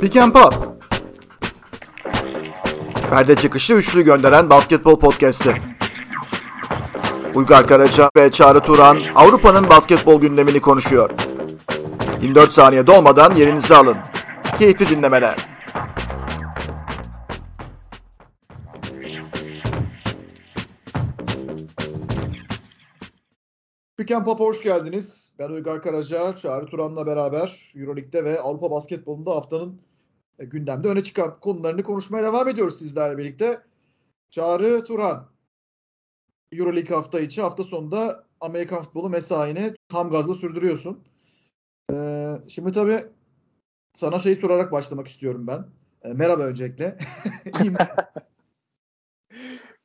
Pick and Pop. Perde çıkışı üçlü gönderen basketbol podcast'i. Uygar Karaca ve Çağrı Turan Avrupa'nın basketbol gündemini konuşuyor. 24 saniye dolmadan yerinizi alın. Keyifli dinlemeler. Pick and Pop'a hoş geldiniz. Ben Uygar Karaca, Çağrı Turan'la beraber Euroleague'de ve Avrupa basketbolunda haftanın e, gündemde öne çıkan konularını konuşmaya devam ediyoruz sizlerle birlikte. Çağrı Turan, Euroleague hafta içi, hafta sonunda Amerikan futbolu mesaini tam gazla sürdürüyorsun. Ee, şimdi tabii sana şeyi sorarak başlamak istiyorum ben. Ee, merhaba öncelikle.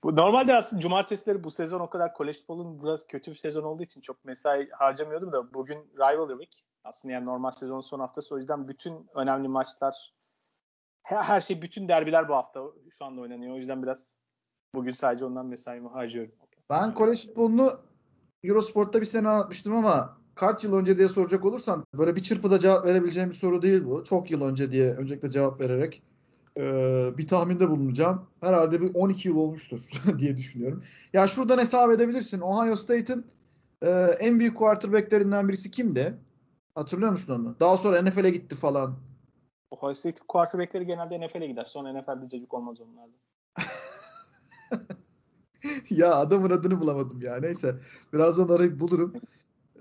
bu normalde aslında cumartesileri bu sezon o kadar kolej futbolunun biraz kötü bir sezon olduğu için çok mesai harcamıyordum da bugün Rivalry Week. Aslında yani normal sezon son haftası o yüzden bütün önemli maçlar her şey bütün derbiler bu hafta şu anda oynanıyor. O yüzden biraz bugün sadece ondan mesaimi harcıyorum. Ben kolej futbolunu Eurosport'ta bir sene anlatmıştım ama kaç yıl önce diye soracak olursan böyle bir çırpıda cevap verebileceğim bir soru değil bu. Çok yıl önce diye öncelikle cevap vererek e, bir tahminde bulunacağım. Herhalde bir 12 yıl olmuştur diye düşünüyorum. Ya şuradan hesap edebilirsin. Ohio State'in e, en büyük quarterbacklerinden birisi kimdi? Hatırlıyor musun onu? Daha sonra NFL'e gitti falan. Ohio State quarterbackleri genelde NFL'e gider. Sonra NFL'de çocuk olmaz onlarda. ya adamın adını bulamadım ya. Neyse. Birazdan arayıp bulurum.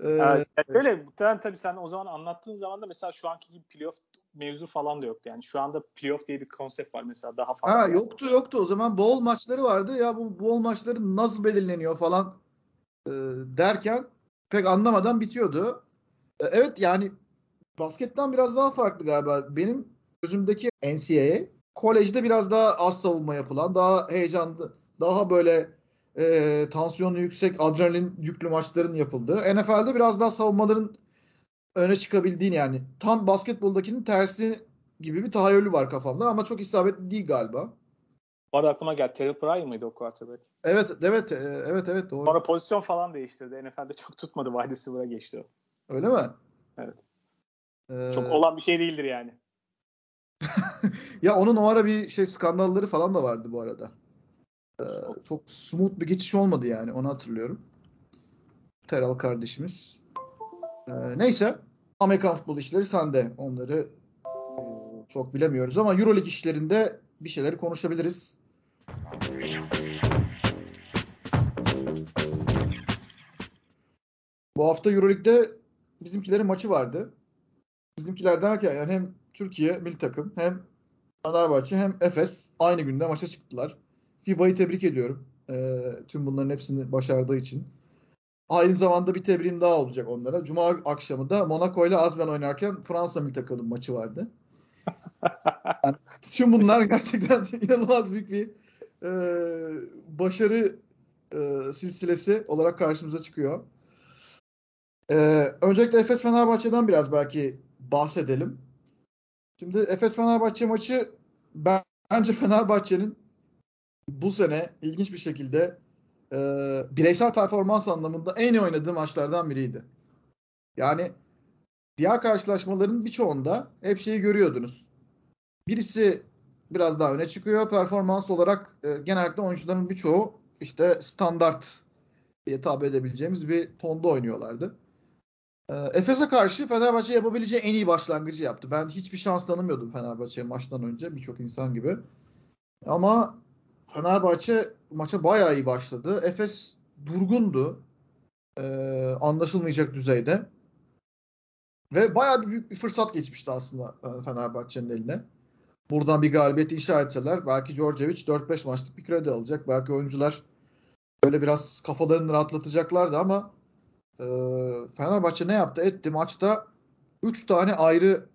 Ee, yani öyle muhtemelen tabii sen o zaman anlattığın zaman da mesela şu anki gibi playoff mevzu falan da yoktu. Yani şu anda playoff diye bir konsept var mesela daha fazla. Ha, yoktu yoktu. O zaman bowl maçları vardı. Ya bu bowl maçları nasıl belirleniyor falan e, derken pek anlamadan bitiyordu. E, evet yani basketten biraz daha farklı galiba. Benim gözümdeki NCAA kolejde biraz daha az savunma yapılan, daha heyecanlı, daha böyle e, tansiyonu yüksek, adrenalin yüklü maçların yapıldığı. NFL'de biraz daha savunmaların öne çıkabildiğini yani tam basketboldakinin tersi gibi bir tahayyülü var kafamda ama çok isabetli değil galiba. Bu arada aklıma geldi. Terrell Pryor mıydı o quarterback? Evet, evet, e, evet, evet doğru. Sonra pozisyon falan değiştirdi. NFL'de çok tutmadı. Wide receiver'a geçti o. Öyle mi? Evet. Ee... Çok olan bir şey değildir yani. ya onun o ara bir şey skandalları falan da vardı bu arada. Ee, çok smooth bir geçiş olmadı yani onu hatırlıyorum. Teral kardeşimiz. Ee, neyse Amerikan futbol işleri sende. Onları e, çok bilemiyoruz ama Euroleague işlerinde bir şeyleri konuşabiliriz. Bu hafta Euroleague'de bizimkilerin maçı vardı. Bizimkiler derken yani hem Türkiye milli takım hem Fenerbahçe hem Efes aynı günde maça çıktılar. FIBA'yı tebrik ediyorum. E, tüm bunların hepsini başardığı için. Aynı zamanda bir tebriğim daha olacak onlara. Cuma akşamı da Monaco ile Azben oynarken Fransa milli takımının maçı vardı. Yani, tüm bunlar gerçekten inanılmaz büyük bir e, başarı e, silsilesi olarak karşımıza çıkıyor. E, öncelikle Efes Fenerbahçe'den biraz belki bahsedelim. Şimdi Efes Fenerbahçe maçı bence Fenerbahçe'nin bu sene ilginç bir şekilde e, bireysel performans anlamında en iyi oynadığı maçlardan biriydi. Yani diğer karşılaşmaların birçoğunda hep şeyi görüyordunuz. Birisi biraz daha öne çıkıyor. Performans olarak e, genellikle oyuncuların birçoğu işte standart diye tabi edebileceğimiz bir tonda oynuyorlardı. E, Efes'e karşı Fenerbahçe yapabileceği en iyi başlangıcı yaptı. Ben hiçbir şans tanımıyordum Fenerbahçe'ye maçtan önce birçok insan gibi. Ama Fenerbahçe maça bayağı iyi başladı. Efes durgundu. Ee, anlaşılmayacak düzeyde. Ve bayağı bir büyük bir fırsat geçmişti aslında e, Fenerbahçe'nin eline. Buradan bir galibiyet inşa etseler belki Djordjevic 4-5 maçlık bir kredi alacak. Belki oyuncular böyle biraz kafalarını rahatlatacaklardı ama e, Fenerbahçe ne yaptı etti maçta 3 tane ayrı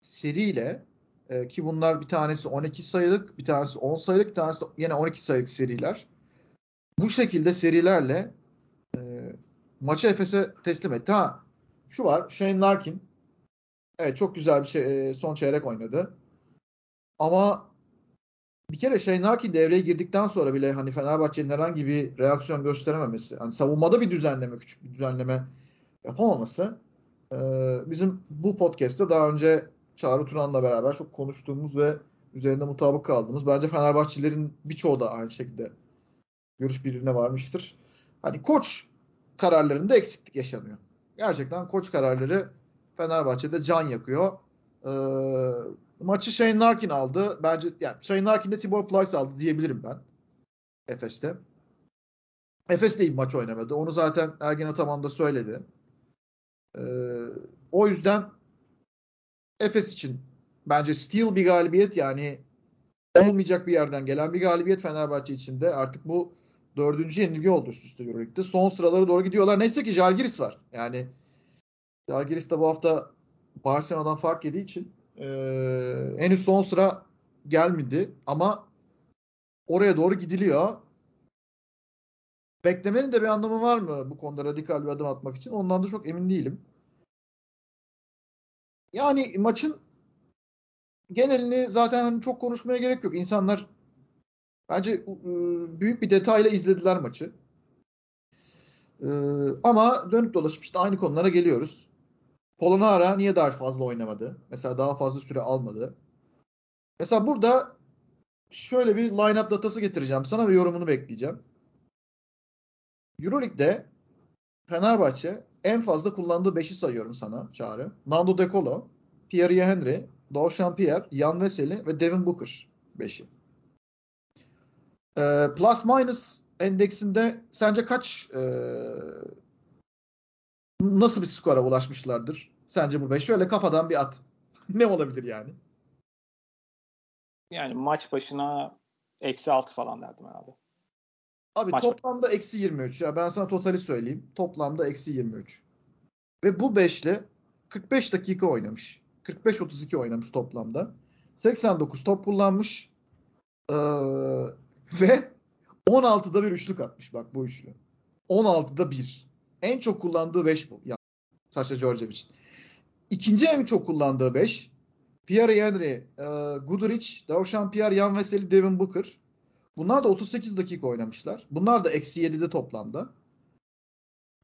seriyle e, ki bunlar bir tanesi 12 sayılık, bir tanesi 10 sayılık, bir tanesi yine 12 sayılık seriler. Bu şekilde serilerle e, maçı Efes'e teslim etti. Ha şu var Shane Larkin evet çok güzel bir şey, e, son çeyrek oynadı. Ama bir kere Shane Larkin devreye girdikten sonra bile hani Fenerbahçe'nin herhangi bir reaksiyon gösterememesi. Hani savunmada bir düzenleme, küçük bir düzenleme yapamaması e, bizim bu podcast'te daha önce Çağrı Turan'la beraber çok konuştuğumuz ve üzerinde mutabık kaldığımız bence Fenerbahçelilerin birçoğu da aynı şekilde görüş birliğine varmıştır. Hani koç kararlarında eksiklik yaşanıyor. Gerçekten koç kararları Fenerbahçe'de can yakıyor. Ee, maçı Shane Larkin aldı. Bence yani Shane Larkin de Tibor Plyce aldı diyebilirim ben. Efes'te. Efes de iyi maç oynamadı. Onu zaten Ergen Ataman da söyledi. Ee, o yüzden Efes için bence steal bir galibiyet yani olmayacak bir yerden gelen bir galibiyet Fenerbahçe için de artık bu dördüncü yenilgi oldu üst üste Euroleague'de. Son sıralara doğru gidiyorlar. Neyse ki Jalgiris var. Yani Jalgiris de bu hafta Barcelona'dan fark yediği için e, henüz son sıra gelmedi ama oraya doğru gidiliyor. Beklemenin de bir anlamı var mı bu konuda radikal bir adım atmak için? Ondan da çok emin değilim. Yani maçın genelini zaten hani çok konuşmaya gerek yok. İnsanlar bence büyük bir detayla izlediler maçı. Ama dönüp dolaşıp işte aynı konulara geliyoruz. Polonara niye daha fazla oynamadı? Mesela daha fazla süre almadı. Mesela burada şöyle bir line-up datası getireceğim sana ve yorumunu bekleyeceğim. Euroleague'de Fenerbahçe en fazla kullandığı 5'i sayıyorum sana Çağrı. Nando De Colo, Pierre Henry, Doğuşan Pierre, Jan Veseli ve Devin Booker 5'i. Ee, plus minus endeksinde sence kaç e, nasıl bir skora ulaşmışlardır? Sence bu 5? Şöyle kafadan bir at. ne olabilir yani? Yani maç başına eksi 6 falan derdim herhalde. Abi Maç toplamda eksi 23 ya ben sana totali söyleyeyim. Toplamda eksi 23. Ve bu beşli 45 dakika oynamış. 45-32 oynamış toplamda. 89 top kullanmış. Ee, ve 16'da bir üçlük atmış bak bu üçlü. 16'da bir. En çok kullandığı 5 bu. Yani Sasha Djordjevic'in. İkinci en çok kullandığı 5. Pierre Henry, e, Goodrich, Davşan Pierre, Jan Veseli, Devin Booker. Bunlar da 38 dakika oynamışlar. Bunlar da eksi 7'de toplamda.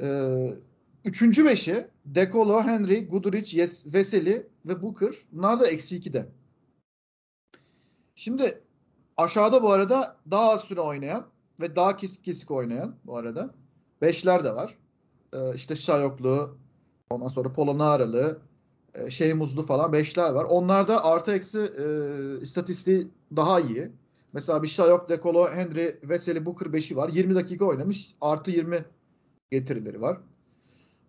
Ee, üçüncü beşi Dekolo, Henry, Goodrich, yes, Veseli ve Booker. Bunlar da eksi 2'de. Şimdi aşağıda bu arada daha az süre oynayan ve daha kesik kesik oynayan bu arada. Beşler de var. Ee, işte Şayoklu, ondan sonra Polonaralı, e, şey muzlu falan beşler var. Onlarda artı eksi e, istatistiği daha iyi. Mesela bir şey yok. Dekolo, Henry, Veseli, Booker 5'i var. 20 dakika oynamış. Artı 20 getirileri var.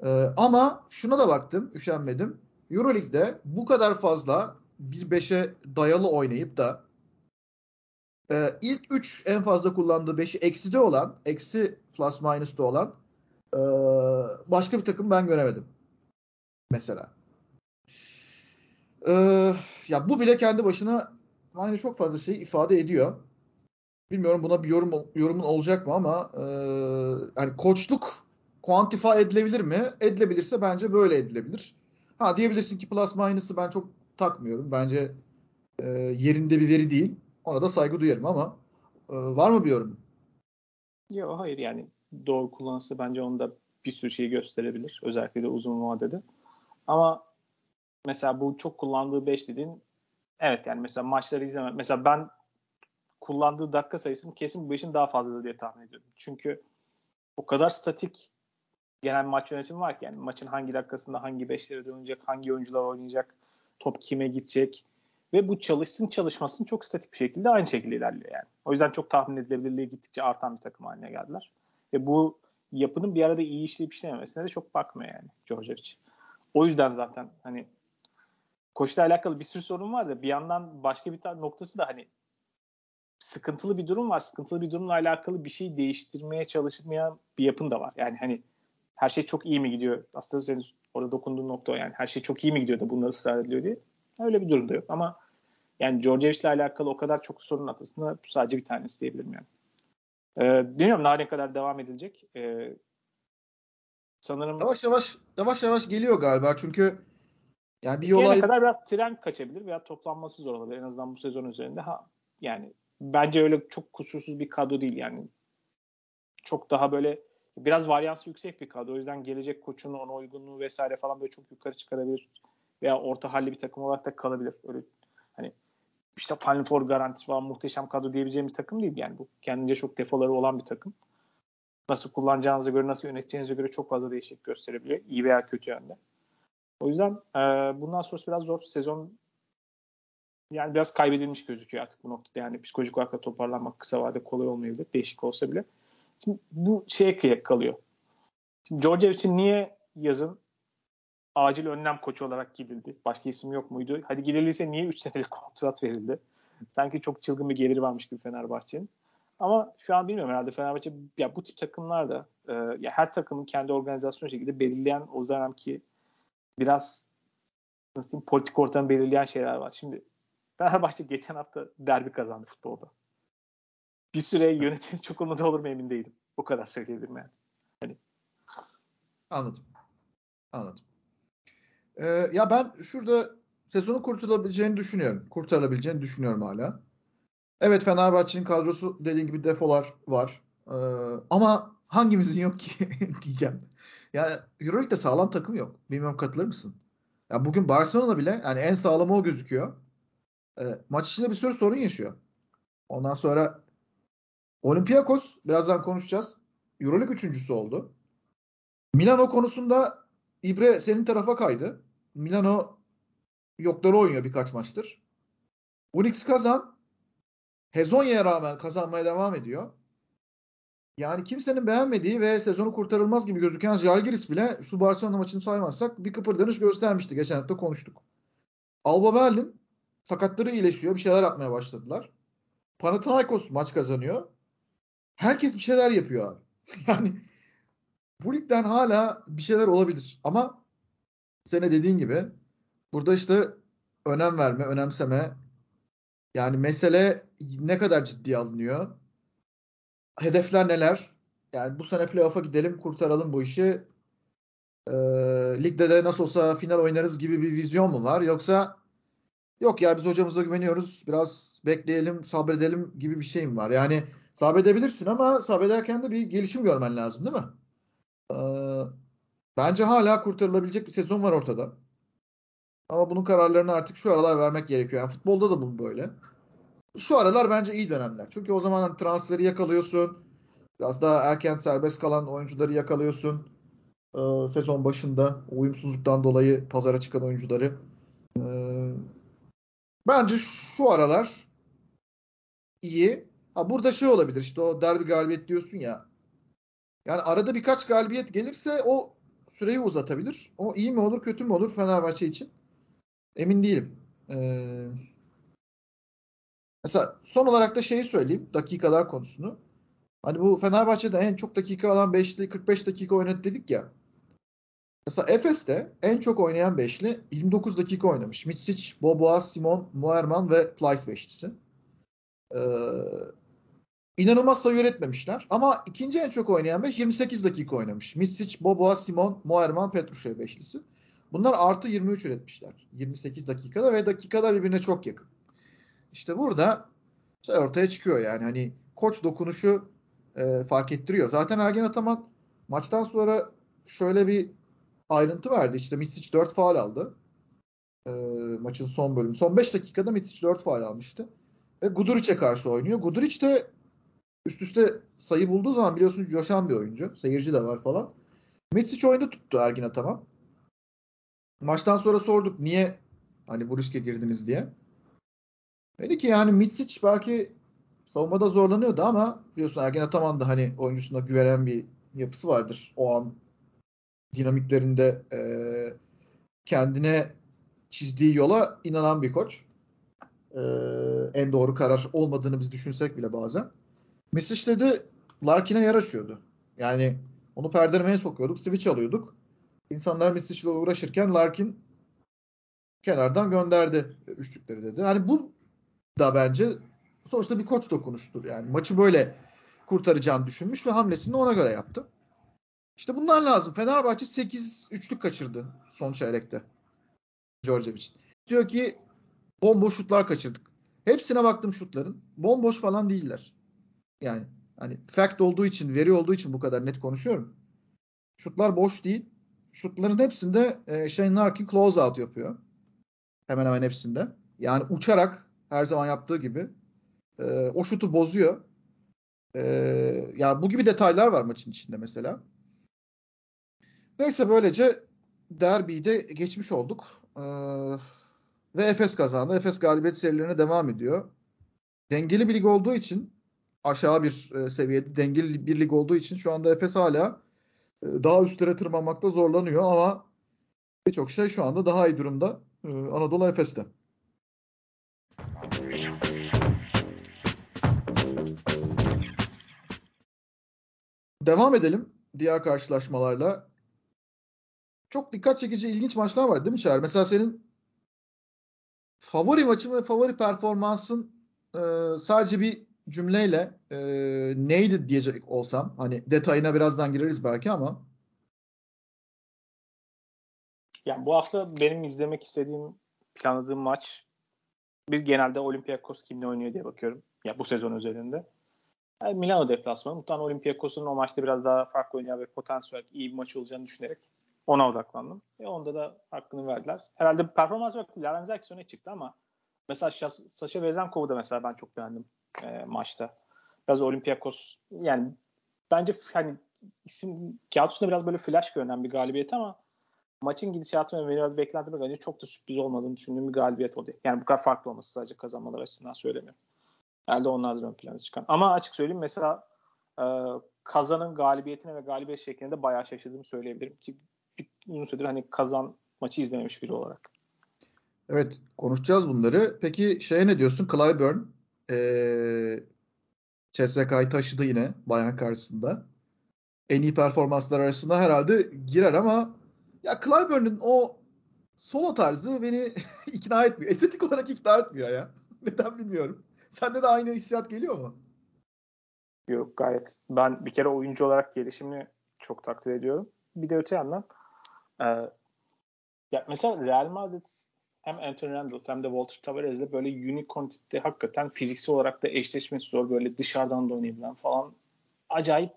Ee, ama şuna da baktım. Üşenmedim. Euroleague'de bu kadar fazla bir 5'e dayalı oynayıp da e, ilk 3 en fazla kullandığı 5'i ekside olan, eksi plus minus'ta olan e, başka bir takım ben göremedim. Mesela. E, ya bu bile kendi başına aynı çok fazla şey ifade ediyor. Bilmiyorum buna bir yorum yorumun olacak mı ama e, yani koçluk kuantifa edilebilir mi? Edilebilirse bence böyle edilebilir. Ha diyebilirsin ki plus minus'ı ben çok takmıyorum. Bence e, yerinde bir veri değil. Ona da saygı duyarım ama e, var mı bir yorum? Yok hayır yani doğru kullanırsa bence onda bir sürü şeyi gösterebilir. Özellikle de uzun vadede. Ama mesela bu çok kullandığı 5 dediğin Evet yani mesela maçları izleme. Mesela ben kullandığı dakika sayısını kesin bu işin daha fazladır diye tahmin ediyorum. Çünkü o kadar statik genel maç yönetimi var ki yani maçın hangi dakikasında hangi beşlere dönecek, hangi oyuncular oynayacak, top kime gidecek ve bu çalışsın çalışmasın çok statik bir şekilde aynı şekilde ilerliyor yani. O yüzden çok tahmin edilebilirliği gittikçe artan bir takım haline geldiler. Ve bu yapının bir arada iyi işleyip işlememesine de çok bakmıyor yani Djordjevic. O yüzden zaten hani koçla alakalı bir sürü sorun var da bir yandan başka bir tane noktası da hani sıkıntılı bir durum var. Sıkıntılı bir durumla alakalı bir şey değiştirmeye çalışmayan bir yapın da var. Yani hani her şey çok iyi mi gidiyor? Aslında senin orada dokunduğun nokta o yani. Her şey çok iyi mi gidiyor da bunları ısrar ediliyor diye. Öyle bir durumda yok ama yani Georgievich ile alakalı o kadar çok sorun aslında bu sadece bir tanesi diyebilirim yani. Ee, bilmiyorum daha ne kadar devam edilecek. Ee, sanırım yavaş yavaş yavaş yavaş geliyor galiba çünkü yani bir olay... kadar biraz tren kaçabilir veya toplanması zor olabilir en azından bu sezon üzerinde. Ha yani bence öyle çok kusursuz bir kadro değil yani. Çok daha böyle Biraz varyansı yüksek bir kadro. O yüzden gelecek koçun ona uygunluğu vesaire falan böyle çok yukarı çıkarabilir. Veya orta halli bir takım olarak da kalabilir. Öyle hani işte Final Four garantisi falan muhteşem kadro diyebileceğimiz takım değil. Yani bu kendince çok defoları olan bir takım. Nasıl kullanacağınıza göre, nasıl yöneteceğinize göre çok fazla değişiklik gösterebiliyor. İyi veya kötü yönde. O yüzden e, bundan sonrası biraz zor. Sezon yani biraz kaybedilmiş gözüküyor artık bu noktada. Yani psikolojik olarak da toparlanmak kısa vadede kolay olmayabilir. Değişik olsa bile. Şimdi bu şeye kalıyor. Şimdi Georgia için niye yazın acil önlem koçu olarak gidildi? Başka isim yok muydu? Hadi gidildiyse niye 3 senelik kontrat verildi? Sanki çok çılgın bir geliri varmış gibi Fenerbahçe'nin. Ama şu an bilmiyorum herhalde Fenerbahçe ya bu tip takımlar da e, ya her takımın kendi organizasyon şekilde belirleyen o dönemki biraz nasıl diyeyim, politik ortamı belirleyen şeyler var. Şimdi Fenerbahçe geçen hafta derbi kazandı futbolda. Bir süre yönetim çok umurda olur mu emin değilim. O kadar söyleyebilirim yani. Hani. Anladım. Anladım. Ee, ya ben şurada sezonu kurtulabileceğini düşünüyorum. Kurtarılabileceğini düşünüyorum hala. Evet Fenerbahçe'nin kadrosu dediğin gibi defolar var. Ee, ama hangimizin yok ki diyeceğim. Yani Euroleague'de sağlam takım yok. Bilmiyorum katılır mısın? Ya bugün Barcelona bile yani en sağlamı o gözüküyor. E, maç içinde bir sürü sorun yaşıyor. Ondan sonra Olympiakos birazdan konuşacağız. Euroleague üçüncüsü oldu. Milano konusunda İbre senin tarafa kaydı. Milano yokları oynuyor birkaç maçtır. Unix kazan Hezonya'ya rağmen kazanmaya devam ediyor. Yani kimsenin beğenmediği ve sezonu kurtarılmaz gibi gözüken Jalgiris bile şu Barcelona maçını saymazsak bir kıpırdanış göstermişti. Geçen hafta konuştuk. Alba Berlin sakatları iyileşiyor. Bir şeyler yapmaya başladılar. Panathinaikos maç kazanıyor. Herkes bir şeyler yapıyor abi. Yani bu ligden hala bir şeyler olabilir. Ama sene dediğin gibi burada işte önem verme, önemseme yani mesele ne kadar ciddiye alınıyor? Hedefler neler? Yani bu sene playoff'a gidelim, kurtaralım bu işi. Ee, ligde de nasıl olsa final oynarız gibi bir vizyon mu var? Yoksa yok ya biz hocamıza güveniyoruz, biraz bekleyelim, sabredelim gibi bir şey mi var? Yani sabredebilirsin ama sabrederken de bir gelişim görmen lazım değil mi? Ee, bence hala kurtarılabilecek bir sezon var ortada. Ama bunun kararlarını artık şu aralar vermek gerekiyor. Yani futbolda da bu böyle. Şu aralar bence iyi dönemler. Çünkü o zaman hani transferi yakalıyorsun. Biraz daha erken serbest kalan oyuncuları yakalıyorsun. Ee, sezon başında uyumsuzluktan dolayı pazara çıkan oyuncuları. Ee, bence şu aralar iyi. Ha burada şey olabilir işte o derbi galibiyet diyorsun ya. Yani arada birkaç galibiyet gelirse o süreyi uzatabilir. O iyi mi olur kötü mü olur Fenerbahçe için? Emin değilim. Ee, mesela son olarak da şeyi söyleyeyim. Dakikalar konusunu. Hani bu Fenerbahçe'de en çok dakika alan 5'li 45 dakika oynadı dedik ya. Mesela Efes'te en çok oynayan beşli 29 dakika oynamış. Mitsic, Boboa, Simon, Moerman ve Plyce beşlisi. Ee, inanılmaz sayı üretmemişler. Ama ikinci en çok oynayan 5 28 dakika oynamış. Mitsic, Boboa, Simon, Moerman, Petrushev beşlisi. Bunlar artı 23 üretmişler. 28 dakikada ve dakikada birbirine çok yakın. İşte burada şey ortaya çıkıyor yani hani koç dokunuşu e, fark ettiriyor. Zaten Ergen Ataman maçtan sonra şöyle bir ayrıntı verdi. İşte Misic 4 faal aldı. E, maçın son bölümü. Son 5 dakikada Misic 4 faal almıştı. Ve Guduric'e karşı oynuyor. Guduric de üst üste sayı bulduğu zaman biliyorsunuz coşan bir oyuncu. Seyirci de var falan. Misic oyunda tuttu Ergin Ataman. Maçtan sonra sorduk niye hani bu riske girdiniz diye. Dedi ki yani Mitsic belki savunmada zorlanıyordu ama biliyorsun Ergen Ataman da hani oyuncusuna güvenen bir yapısı vardır. O an dinamiklerinde e, kendine çizdiği yola inanan bir koç. E, en doğru karar olmadığını biz düşünsek bile bazen. Misic dedi Larkin'e yer açıyordu. Yani onu perdelemeye sokuyorduk. Switch alıyorduk. İnsanlar Misic ile uğraşırken Larkin kenardan gönderdi üçlükleri dedi. Hani bu da bence sonuçta bir koç dokunuştur. Yani maçı böyle kurtaracağını düşünmüş ve hamlesini ona göre yaptı. İşte bunlar lazım. Fenerbahçe 8 üçlük kaçırdı son çeyrekte. Djordjevic. Diyor ki bomboş şutlar kaçırdık. Hepsine baktım şutların. Bomboş falan değiller. Yani Hani fact olduğu için, veri olduğu için bu kadar net konuşuyorum. Şutlar boş değil. Şutların hepsinde e, Shane Larkin close out yapıyor. Hemen hemen hepsinde. Yani uçarak her zaman yaptığı gibi e, o şutu bozuyor. E, yani bu gibi detaylar var maçın içinde mesela. Neyse böylece derbiyi de geçmiş olduk. E, ve Efes kazandı. Efes galibiyet serilerine devam ediyor. Dengeli bir lig olduğu için aşağı bir e, seviyede dengeli bir lig olduğu için şu anda Efes hala e, daha üstlere tırmanmakta zorlanıyor ama birçok şey şu anda daha iyi durumda e, Anadolu Efes'te. Devam edelim diğer karşılaşmalarla. Çok dikkat çekici ilginç maçlar var değil mi Çağrı? Mesela senin favori maçın ve favori performansın e, sadece bir cümleyle e, neydi diyecek olsam hani detayına birazdan gireriz belki ama yani bu hafta benim izlemek istediğim planladığım maç bir genelde Olympiakos kimle oynuyor diye bakıyorum. Ya bu sezon üzerinde. Yani Milano deplasmanı. Muhtemelen Olympiakos'un o maçta biraz daha farklı oynayan ve potansiyel iyi bir maç olacağını düşünerek ona odaklandım. Ve onda da hakkını verdiler. Herhalde performans vakti Larenzakis öne çıktı ama mesela Sasha Vezenkov'u da mesela ben çok beğendim e, maçta. Biraz Olympiakos yani bence hani isim kağıt üstünde biraz böyle flash görünen bir galibiyet ama maçın gidişatı ve biraz beklentime göre çok da sürpriz olmadığını düşündüğüm bir galibiyet oldu. Yani bu kadar farklı olması sadece kazanmalar açısından söylemiyorum. Herhalde onlardan ön plana çıkan. Ama açık söyleyeyim mesela e, Kazan'ın galibiyetine ve galibiyet şeklinde bayağı şaşırdığımı söyleyebilirim. Ki bir uzun süredir hani Kazan maçı izlememiş biri olarak. Evet konuşacağız bunları. Peki şey ne diyorsun? Clyburn ee, CSK'yı taşıdı yine bayan karşısında. En iyi performanslar arasında herhalde girer ama ya Clyburn'un o solo tarzı beni ikna etmiyor. Estetik olarak ikna etmiyor ya. Neden bilmiyorum. Sende de aynı hissiyat geliyor mu? Yok gayet. Ben bir kere oyuncu olarak gelişimini çok takdir ediyorum. Bir de öte yandan e, ya mesela Real Madrid hem Anthony Randall hem de Walter Tavares'le böyle unicorn tipte hakikaten fiziksel olarak da eşleşmesi zor. Böyle dışarıdan da oynayabilen falan. Acayip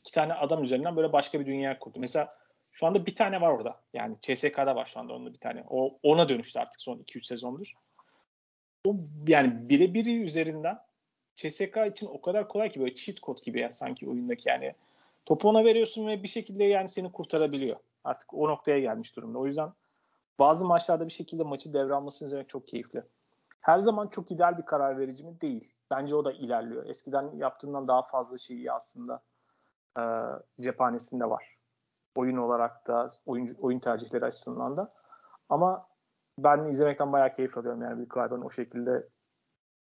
iki tane adam üzerinden böyle başka bir dünya kurdu. Mesela şu anda bir tane var orada. Yani CSK'da var şu anda onun bir tane. O ona dönüştü artık son 2-3 sezondur. O yani birebiri üzerinden CSK için o kadar kolay ki böyle cheat code gibi ya sanki oyundaki yani topu ona veriyorsun ve bir şekilde yani seni kurtarabiliyor. Artık o noktaya gelmiş durumda. O yüzden bazı maçlarda bir şekilde maçı devralmasını izlemek çok keyifli. Her zaman çok ideal bir karar verici mi? Değil. Bence o da ilerliyor. Eskiden yaptığından daha fazla şeyi aslında e, cephanesinde var. Oyun olarak da, oyun, oyun tercihleri açısından da. Ama ben izlemekten bayağı keyif alıyorum yani bir Clyburn o şekilde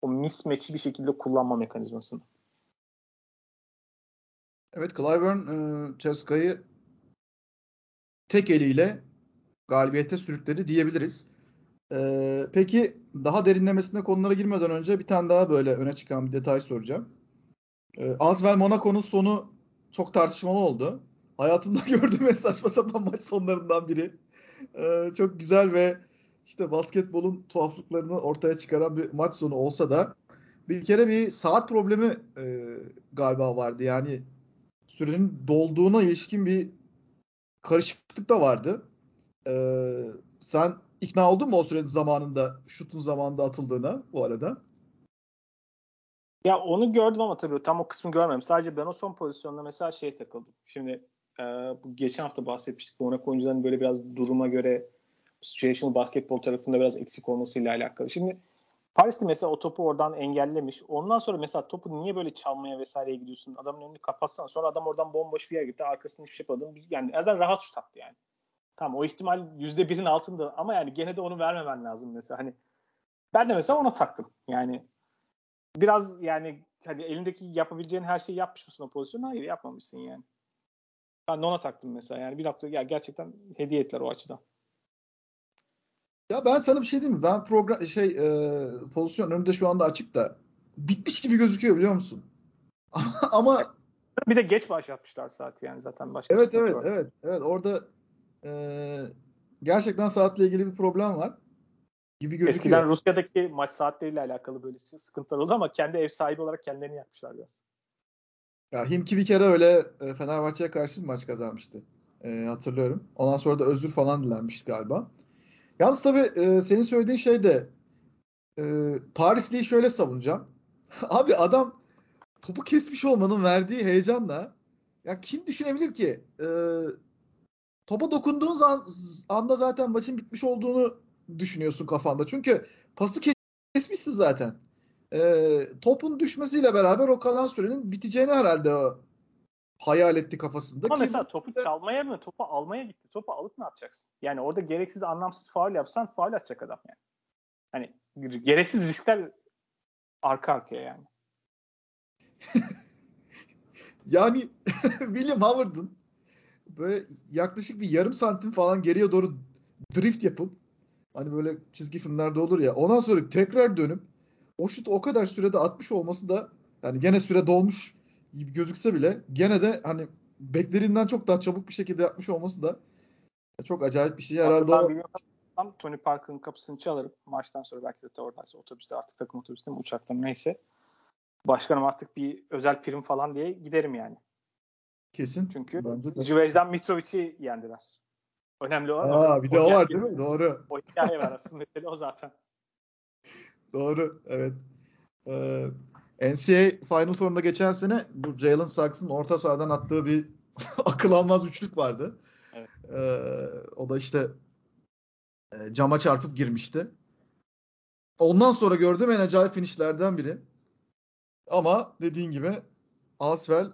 o mismatch'i bir şekilde kullanma mekanizmasını. Evet Clyburn e, Ceska'yı tek eliyle galibiyete sürükledi diyebiliriz. Ee, peki daha derinlemesine konulara girmeden önce bir tane daha böyle öne çıkan bir detay soracağım. Ee, Asvel Monaco'nun sonu çok tartışmalı oldu. Hayatımda gördüğüm en saçma sapan maç sonlarından biri. Ee, çok güzel ve işte basketbolun tuhaflıklarını ortaya çıkaran bir maç sonu olsa da bir kere bir saat problemi e, galiba vardı. Yani sürenin dolduğuna ilişkin bir karışıklık da vardı. Ee, sen ikna oldun mu o sürede zamanında şutun zamanında atıldığına bu arada? Ya onu gördüm ama tabii tam o kısmı görmedim. Sadece ben o son pozisyonda mesela şey takıldım. Şimdi e, bu geçen hafta bahsetmiştik. Monaco oyuncuların böyle biraz duruma göre situational basketbol tarafında biraz eksik olmasıyla alakalı. Şimdi Paris'te mesela o topu oradan engellemiş. Ondan sonra mesela topu niye böyle çalmaya vesaireye gidiyorsun? Adamın önünü kapatsan sonra adam oradan bomboş bir yere gitti. Arkasını hiçbir şey yapmadı. Yani azından rahat şut attı yani. Tamam o ihtimal yüzde birin altında ama yani gene de onu vermemen lazım mesela. Hani ben de mesela ona taktım. Yani biraz yani hani elindeki yapabileceğin her şeyi yapmış mısın o pozisyonu? Hayır yapmamışsın yani. Ben de ona taktım mesela. Yani bir nokta ya gerçekten hediye ettiler o açıdan. Ya ben sana bir şey diyeyim mi? Ben program şey e, pozisyon önümde şu anda açık da bitmiş gibi gözüküyor biliyor musun? Ama bir de geç başlatmışlar saati yani zaten başka Evet evet var. evet evet orada e, gerçekten saatle ilgili bir problem var gibi gözüküyor. Eskiden Rusya'daki maç saatleriyle alakalı böyle sıkıntılar oldu ama kendi ev sahibi olarak kendilerini yapmışlar biraz. Ya Himki bir kere öyle e, Fenerbahçe'ye karşı bir maç kazanmıştı. E, hatırlıyorum. Ondan sonra da özür falan dilenmiş galiba. Yalnız tabii e, senin söylediğin şey de e, Parisli'yi şöyle savunacağım. Abi adam topu kesmiş olmanın verdiği heyecanla ya kim düşünebilir ki e, topa dokunduğun an, anda zaten maçın bitmiş olduğunu düşünüyorsun kafanda. Çünkü pası kesmişsin zaten. E, topun düşmesiyle beraber o kalan sürenin biteceğini herhalde hayal etti kafasında. Ama mesela topu çalmaya mı, topu almaya gitti. Topu alıp ne yapacaksın? Yani orada gereksiz anlamsız faul yapsan faul atacak adam yani. Hani gereksiz riskler arka arkaya yani. yani William Howard'ın böyle yaklaşık bir yarım santim falan geriye doğru drift yapıp hani böyle çizgi filmlerde olur ya ondan sonra tekrar dönüp o şut o kadar sürede atmış olması da yani gene süre dolmuş gibi gözükse bile gene de hani beklerinden çok daha çabuk bir şekilde yapmış olması da çok acayip bir şey. Herhalde o... Tam Tony Parker'ın kapısını çalarım. Maçtan sonra belki de oradaysa otobüste artık takım otobüste mi uçakta mı neyse. Başkanım artık bir özel prim falan diye giderim yani. Kesin. Çünkü Civej'den Mitrovic'i yendiler. Önemli o. Aa, bir de o, var değil mi? Doğru. O hikaye var aslında. O zaten. Doğru. Evet. Ee, NCAA Final Four'unda geçen sene bu Jalen Saks'ın orta sahadan attığı bir akıl almaz üçlük vardı. Evet. Ee, o da işte e, cama çarpıp girmişti. Ondan sonra gördüğüm en acayip finişlerden biri. Ama dediğin gibi Asvel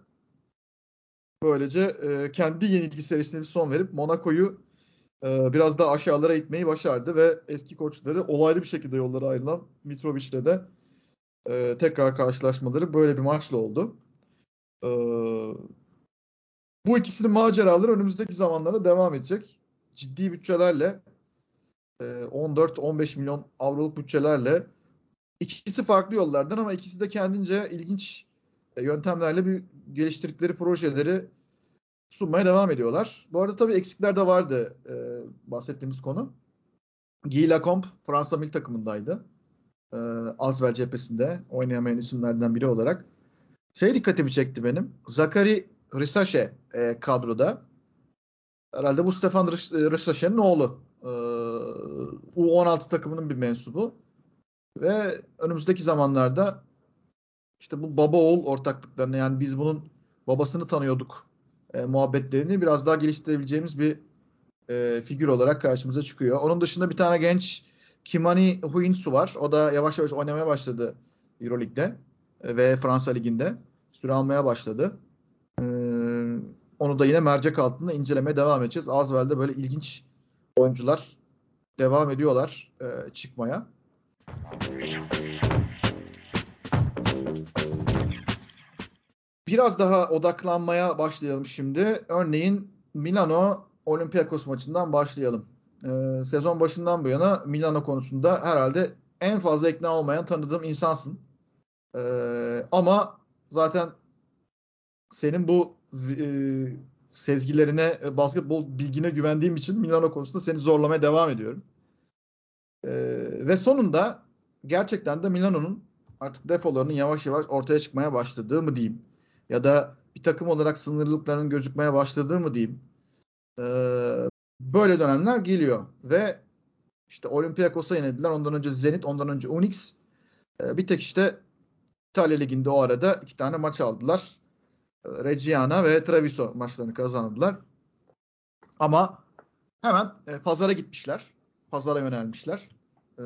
böylece e, kendi yenilgi serisine bir son verip Monaco'yu e, biraz daha aşağılara itmeyi başardı ve eski koçları olaylı bir şekilde yollara ayrılan Mitrovic'le de e, tekrar karşılaşmaları böyle bir maçla oldu. E, bu ikisinin maceraları önümüzdeki zamanlara devam edecek. Ciddi bütçelerle 14-15 milyon avroluk bütçelerle ikisi farklı yollardan ama ikisi de kendince ilginç yöntemlerle bir geliştirdikleri projeleri sunmaya devam ediyorlar. Bu arada tabii eksikler de vardı e, bahsettiğimiz konu. Guy Lacombe Fransa milli takımındaydı. E, Asvel cephesinde oynayamayan isimlerden biri olarak. Şey dikkatimi çekti benim. Zakari Risache e, kadroda. Herhalde bu Stefan Risache'nin oğlu. E, U16 takımının bir mensubu. Ve önümüzdeki zamanlarda işte bu baba oğul ortaklıklarını yani biz bunun babasını tanıyorduk e, muhabbetlerini biraz daha geliştirebileceğimiz bir e, figür olarak karşımıza çıkıyor. Onun dışında bir tane genç Kimani Huinsu var. O da yavaş yavaş oynamaya başladı Euroleague'de e, ve Fransa Ligi'nde. Süre almaya başladı. E, onu da yine mercek altında incelemeye devam edeceğiz. Azvel'de böyle ilginç oyuncular devam ediyorlar e, çıkmaya. Biraz daha odaklanmaya başlayalım şimdi. Örneğin Milano Olympiakos maçından başlayalım. Ee, sezon başından bu yana Milano konusunda herhalde en fazla ikna olmayan tanıdığım insansın. Ee, ama zaten senin bu e, sezgilerine, e, basketbol bilgine güvendiğim için Milano konusunda seni zorlamaya devam ediyorum. Ee, ve sonunda gerçekten de Milano'nun artık defolarının yavaş yavaş ortaya çıkmaya başladığı mı diyeyim ya da bir takım olarak sınırlılıkların gözükmeye başladığı mı diyeyim. Ee, böyle dönemler geliyor ve işte Olympiakos'a yenildiler. Ondan önce Zenit, ondan önce Unix. Ee, bir tek işte İtalya Ligi'nde o arada iki tane maç aldılar. Ee, Reggiana ve Treviso maçlarını kazandılar. Ama hemen e, pazara gitmişler. Pazara yönelmişler. E,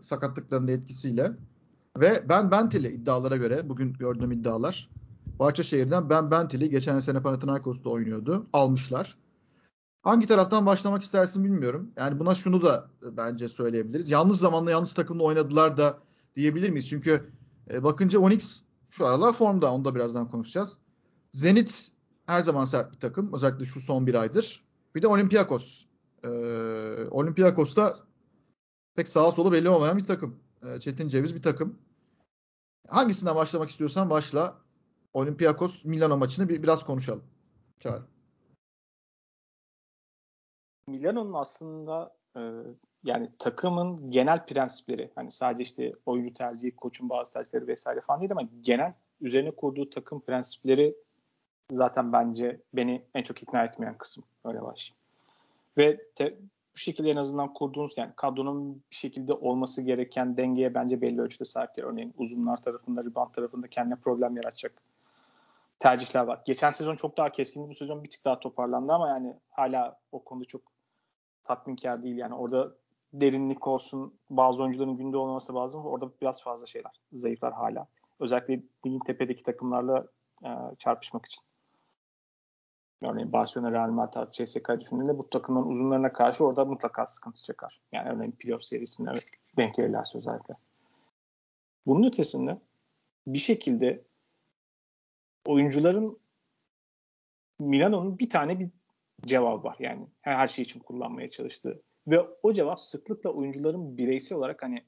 sakatlıklarının etkisiyle. Ve ben Bentili iddialara göre bugün gördüğüm iddialar Bahçeşehir'den Ben Bentili geçen sene Panathinaikos'ta oynuyordu. Almışlar. Hangi taraftan başlamak istersin bilmiyorum. Yani buna şunu da bence söyleyebiliriz. Yalnız zamanla yanlış takımda oynadılar da diyebilir miyiz? Çünkü e, bakınca Onyx şu aralar formda. Onu da birazdan konuşacağız. Zenit her zaman sert bir takım. Özellikle şu son bir aydır. Bir de Olympiakos. Ee, Olympiakos da pek sağa solu belli olmayan bir takım. Ee, Çetin Ceviz bir takım. Hangisinden başlamak istiyorsan başla. Olympiakos Milano maçını bir, biraz konuşalım. Çağrı. Milano'nun aslında e, yani takımın genel prensipleri hani sadece işte oyuncu tercihi, koçun bazı tercihleri vesaire falan değil ama genel üzerine kurduğu takım prensipleri zaten bence beni en çok ikna etmeyen kısım. Öyle başlayayım. Ve te, bu şekilde en azından kurduğunuz yani kadronun bir şekilde olması gereken dengeye bence belli ölçüde sahiptir. Örneğin uzunlar tarafında, rebound tarafında kendine problem yaratacak tercihler var. Geçen sezon çok daha keskin, bu sezon bir tık daha toparlandı ama yani hala o konuda çok tatminkar değil. Yani orada derinlik olsun, bazı oyuncuların günde olmaması lazım. Orada biraz fazla şeyler, zayıflar hala. Özellikle ligin tepedeki takımlarla e, çarpışmak için. Örneğin Barcelona, Real Madrid, CSK düşündüğünde bu takımların uzunlarına karşı orada mutlaka sıkıntı çeker. Yani örneğin playoff serisinde denk gelirlerse özellikle. Bunun ötesinde bir şekilde oyuncuların Milano'nun bir tane bir cevabı var. Yani her şey için kullanmaya çalıştığı. Ve o cevap sıklıkla oyuncuların bireysel olarak hani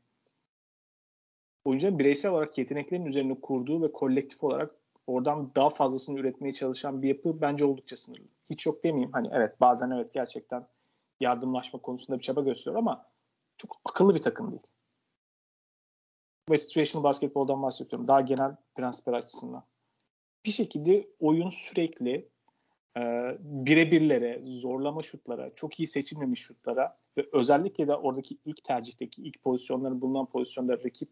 oyuncuların bireysel olarak yeteneklerin üzerine kurduğu ve kolektif olarak oradan daha fazlasını üretmeye çalışan bir yapı bence oldukça sınırlı. Hiç yok demeyeyim. Hani evet bazen evet gerçekten yardımlaşma konusunda bir çaba gösteriyor ama çok akıllı bir takım değil. Ve situational basketboldan bahsediyorum. Daha genel prensipler açısından. Bir şekilde oyun sürekli e, birebirlere, zorlama şutlara, çok iyi seçilmemiş şutlara ve özellikle de oradaki ilk tercihteki ilk pozisyonların bulunan pozisyonda rakip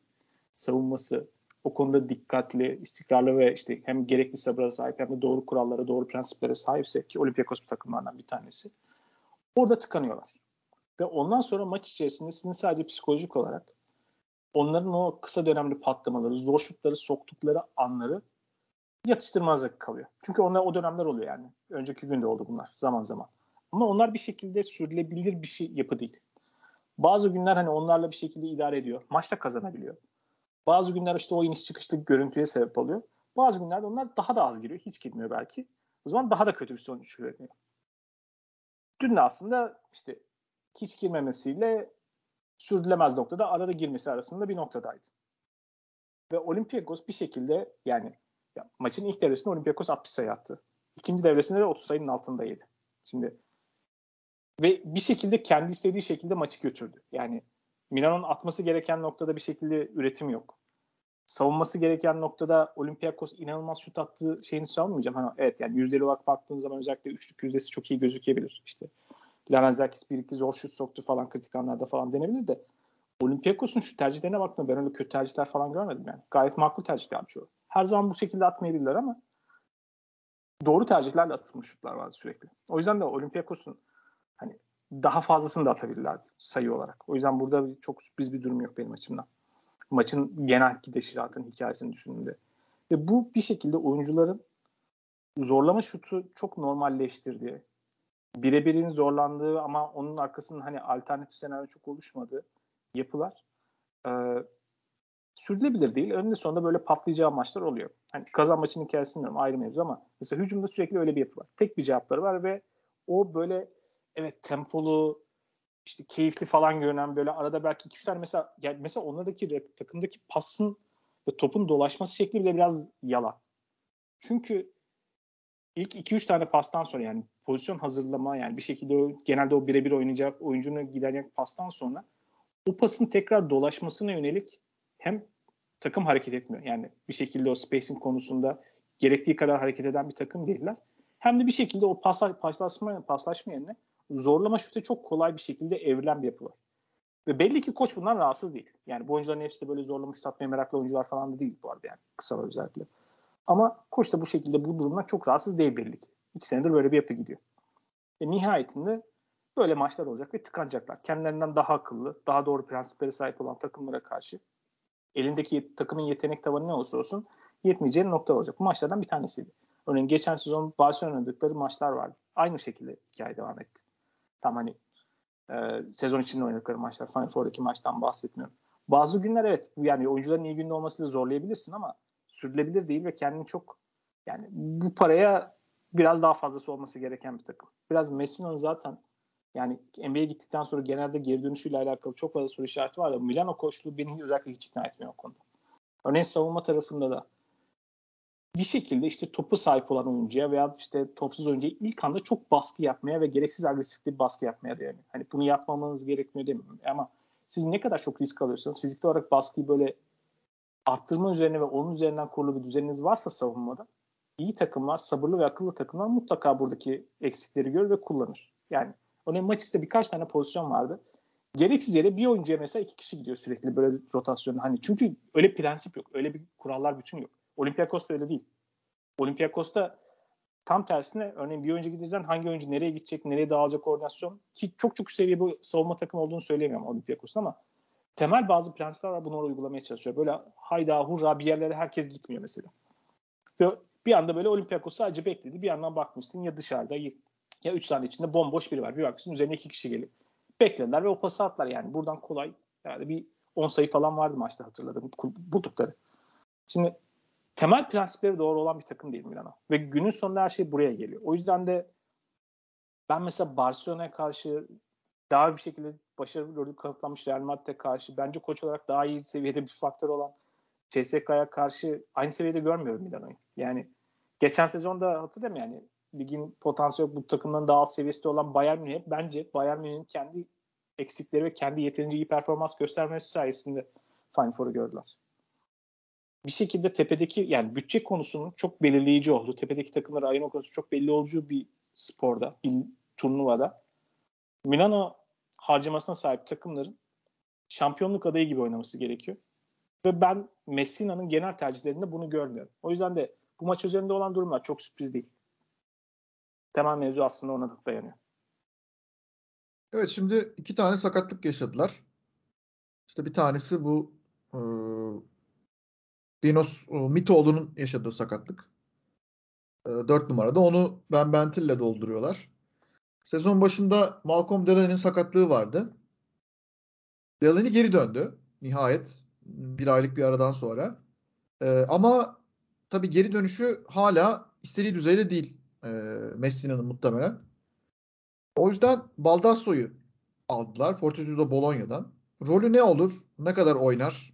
savunması o konuda dikkatli, istikrarlı ve işte hem gerekli sabıra sahip hem de doğru kurallara, doğru prensiplere sahipse ki Olympiakos takımlarından bir tanesi. Orada tıkanıyorlar. Ve ondan sonra maç içerisinde sizin sadece psikolojik olarak onların o kısa dönemli patlamaları, zor şutları soktukları anları yatıştırmazlık kalıyor. Çünkü onlar o dönemler oluyor yani. Önceki günde oldu bunlar zaman zaman. Ama onlar bir şekilde sürdürülebilir bir şey yapı değil. Bazı günler hani onlarla bir şekilde idare ediyor. Maçta kazanabiliyor. Bazı günler işte o iniş çıkışlı görüntüye sebep oluyor. Bazı günlerde onlar daha da az giriyor. Hiç girmiyor belki. O zaman daha da kötü bir sonuç üretiyor. Dün de aslında işte hiç girmemesiyle sürdürülemez noktada arada girmesi arasında bir noktadaydı. Ve Olympiakos bir şekilde yani ya, maçın ilk devresinde Olympiakos 60 sayı attı. İkinci devresinde de 30 sayının altındaydı. Şimdi ve bir şekilde kendi istediği şekilde maçı götürdü. Yani Milano'nun atması gereken noktada bir şekilde üretim yok. Savunması gereken noktada Olympiakos inanılmaz şut attığı şeyini savunmayacağım. Hani evet yani yüzdeli olarak baktığın zaman özellikle üçlük yüzdesi çok iyi gözükebilir. İşte Lanazakis bir iki zor şut soktu falan kritik anlarda falan denebilir de Olympiakos'un şu tercihlerine baktığımda ben öyle kötü tercihler falan görmedim yani. Gayet makul tercihler o. Her zaman bu şekilde atmayabilirler ama doğru tercihlerle atılmış şutlar var sürekli. O yüzden de Olympiakos'un hani daha fazlasını da atabilirlerdi sayı olarak. O yüzden burada çok sürpriz bir durum yok benim açımdan. Maçın genel gidişatın hikayesini düşündüğümde. Ve bu bir şekilde oyuncuların zorlama şutu çok normalleştirdiği, birebirin zorlandığı ama onun arkasının hani alternatif senaryo çok oluşmadığı yapılar e, sürdürülebilir değil. Önünde sonunda böyle patlayacağı maçlar oluyor. Hani kazan maçın hikayesini bilmiyorum ayrı mevzu ama mesela hücumda sürekli öyle bir yapı var. Tek bir cevapları var ve o böyle evet tempolu işte keyifli falan görünen böyle arada belki iki üç tane mesela yani mesela onlardaki takımdaki pasın ve topun dolaşması şekli bile biraz yalan. Çünkü ilk 2-3 tane pastan sonra yani pozisyon hazırlama yani bir şekilde o, genelde o birebir oynayacak oyuncunu giderecek pastan sonra o pasın tekrar dolaşmasına yönelik hem takım hareket etmiyor. Yani bir şekilde o spacing konusunda gerektiği kadar hareket eden bir takım değiller. Hem de bir şekilde o pasla, paslaşma, paslaşma yerine zorlama şutu çok kolay bir şekilde evrilen bir yapı var. Ve belli ki koç bundan rahatsız değil. Yani bu oyuncuların hepsi de böyle zorlama şut atmaya meraklı oyuncular falan da değil bu arada yani kısa özellikle. Ama koç da bu şekilde bu durumdan çok rahatsız değil belli ki. İki senedir böyle bir yapı gidiyor. Ve nihayetinde böyle maçlar olacak ve tıkanacaklar. Kendilerinden daha akıllı, daha doğru prensiplere sahip olan takımlara karşı elindeki takımın yetenek tavanı ne olursa olsun yetmeyeceği nokta olacak. Bu maçlardan bir tanesiydi. Örneğin geçen sezon Barcelona oynadıkları maçlar vardı. Aynı şekilde hikaye devam etti. Tam hani e, sezon içinde oynadıkları maçlar. Final Four'daki maçtan bahsetmiyorum. Bazı günler evet yani oyuncuların iyi günde olmasıyla zorlayabilirsin ama sürdürülebilir değil ve kendini çok yani bu paraya biraz daha fazlası olması gereken bir takım. Biraz Messi'nin zaten yani NBA'ye gittikten sonra genelde geri dönüşüyle alakalı çok fazla soru işareti var ya Milano koçluğu beni özellikle hiç ikna etmiyor o konuda. Örneğin savunma tarafında da bir şekilde işte topu sahip olan oyuncuya veya işte topsuz oyuncuya ilk anda çok baskı yapmaya ve gereksiz agresif bir baskı yapmaya dayanıyor. Hani bunu yapmamanız gerekmiyor demiyorum ama siz ne kadar çok risk alıyorsanız fiziksel olarak baskıyı böyle arttırma üzerine ve onun üzerinden kurulu bir düzeniniz varsa savunmada iyi takımlar, sabırlı ve akıllı takımlar mutlaka buradaki eksikleri görür ve kullanır. Yani Örneğin maç içinde birkaç tane pozisyon vardı. Gereksiz yere bir oyuncuya mesela iki kişi gidiyor sürekli böyle rotasyonda. Hani çünkü öyle prensip yok. Öyle bir kurallar bütün yok. Olympiakos'ta öyle değil. Olympiakos'ta tam tersine örneğin bir oyuncu gideceğinden hangi oyuncu nereye gidecek, nereye dağılacak koordinasyon ki çok çok seviye bu savunma takım olduğunu söyleyemiyorum Olympiakos'ta ama temel bazı prensipler var bunları uygulamaya çalışıyor. Böyle hayda hurra bir yerlere herkes gitmiyor mesela. Ve bir anda böyle Olympiakos sadece bekledi. Bir yandan bakmışsın ya dışarıda ya 3 saniye içinde bomboş biri var. Bir bakmışsın üzerine 2 kişi geliyor. Beklediler ve o pası attılar yani. Buradan kolay yani bir 10 sayı falan vardı maçta hatırladım buldukları. Şimdi temel prensipleri doğru olan bir takım değil Milano. Ve günün sonunda her şey buraya geliyor. O yüzden de ben mesela Barcelona'ya karşı daha bir şekilde başarılı kanıtlanmış Real Madrid'e karşı bence koç olarak daha iyi seviyede bir faktör olan CSK'ya karşı aynı seviyede görmüyorum Milano'yu. Yani geçen sezonda hatırlıyorum yani ligin potansiyel bu takımdan daha alt seviyesinde olan Bayern Münih bence Bayern Münih'in kendi eksikleri ve kendi yeterince iyi performans göstermesi sayesinde Final Four'u gördüler. Bir şekilde tepedeki yani bütçe konusunun çok belirleyici olduğu, tepedeki takımları ayırma konusu çok belli olduğu bir sporda, bir turnuvada Milano harcamasına sahip takımların şampiyonluk adayı gibi oynaması gerekiyor. Ve ben Messina'nın genel tercihlerinde bunu görmüyorum. O yüzden de bu maç üzerinde olan durumlar çok sürpriz değil temel mevzu aslında ona dayanıyor. Evet şimdi iki tane sakatlık yaşadılar. İşte bir tanesi bu e, Dinos e, Mitoğlu'nun yaşadığı sakatlık. E, 4 numarada. Onu Ben Bentil'le dolduruyorlar. Sezon başında Malcolm Delaney'nin sakatlığı vardı. Delaney geri döndü. Nihayet. Bir aylık bir aradan sonra. E, ama tabii geri dönüşü hala istediği düzeyde değil e, Messina'nın muhtemelen. O yüzden Baldasso'yu aldılar. Fortitudo Bologna'dan. Rolü ne olur? Ne kadar oynar?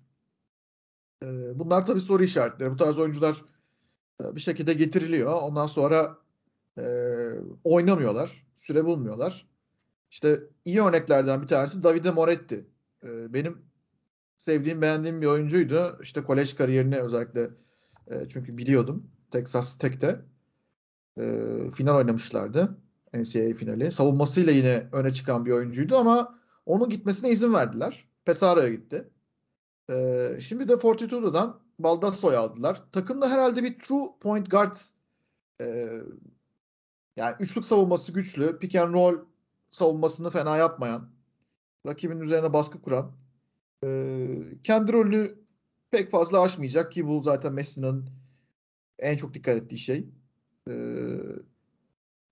E, bunlar tabii soru işaretleri. Bu tarz oyuncular e, bir şekilde getiriliyor. Ondan sonra e, oynamıyorlar. Süre bulmuyorlar. İşte iyi örneklerden bir tanesi Davide Moretti. E, benim sevdiğim, beğendiğim bir oyuncuydu. İşte kolej kariyerini özellikle e, çünkü biliyordum. Texas Tech'te e, final oynamışlardı. NCAA finali. Savunmasıyla yine öne çıkan bir oyuncuydu ama onun gitmesine izin verdiler. Pesara'ya gitti. E, şimdi de Fortitudo'dan Baldasso'yu aldılar. Takımda herhalde bir true point guard e, yani üçlük savunması güçlü. Pick and roll savunmasını fena yapmayan. Rakibin üzerine baskı kuran. E, kendi rolünü pek fazla aşmayacak ki bu zaten Messi'nin en çok dikkat ettiği şey. Ee,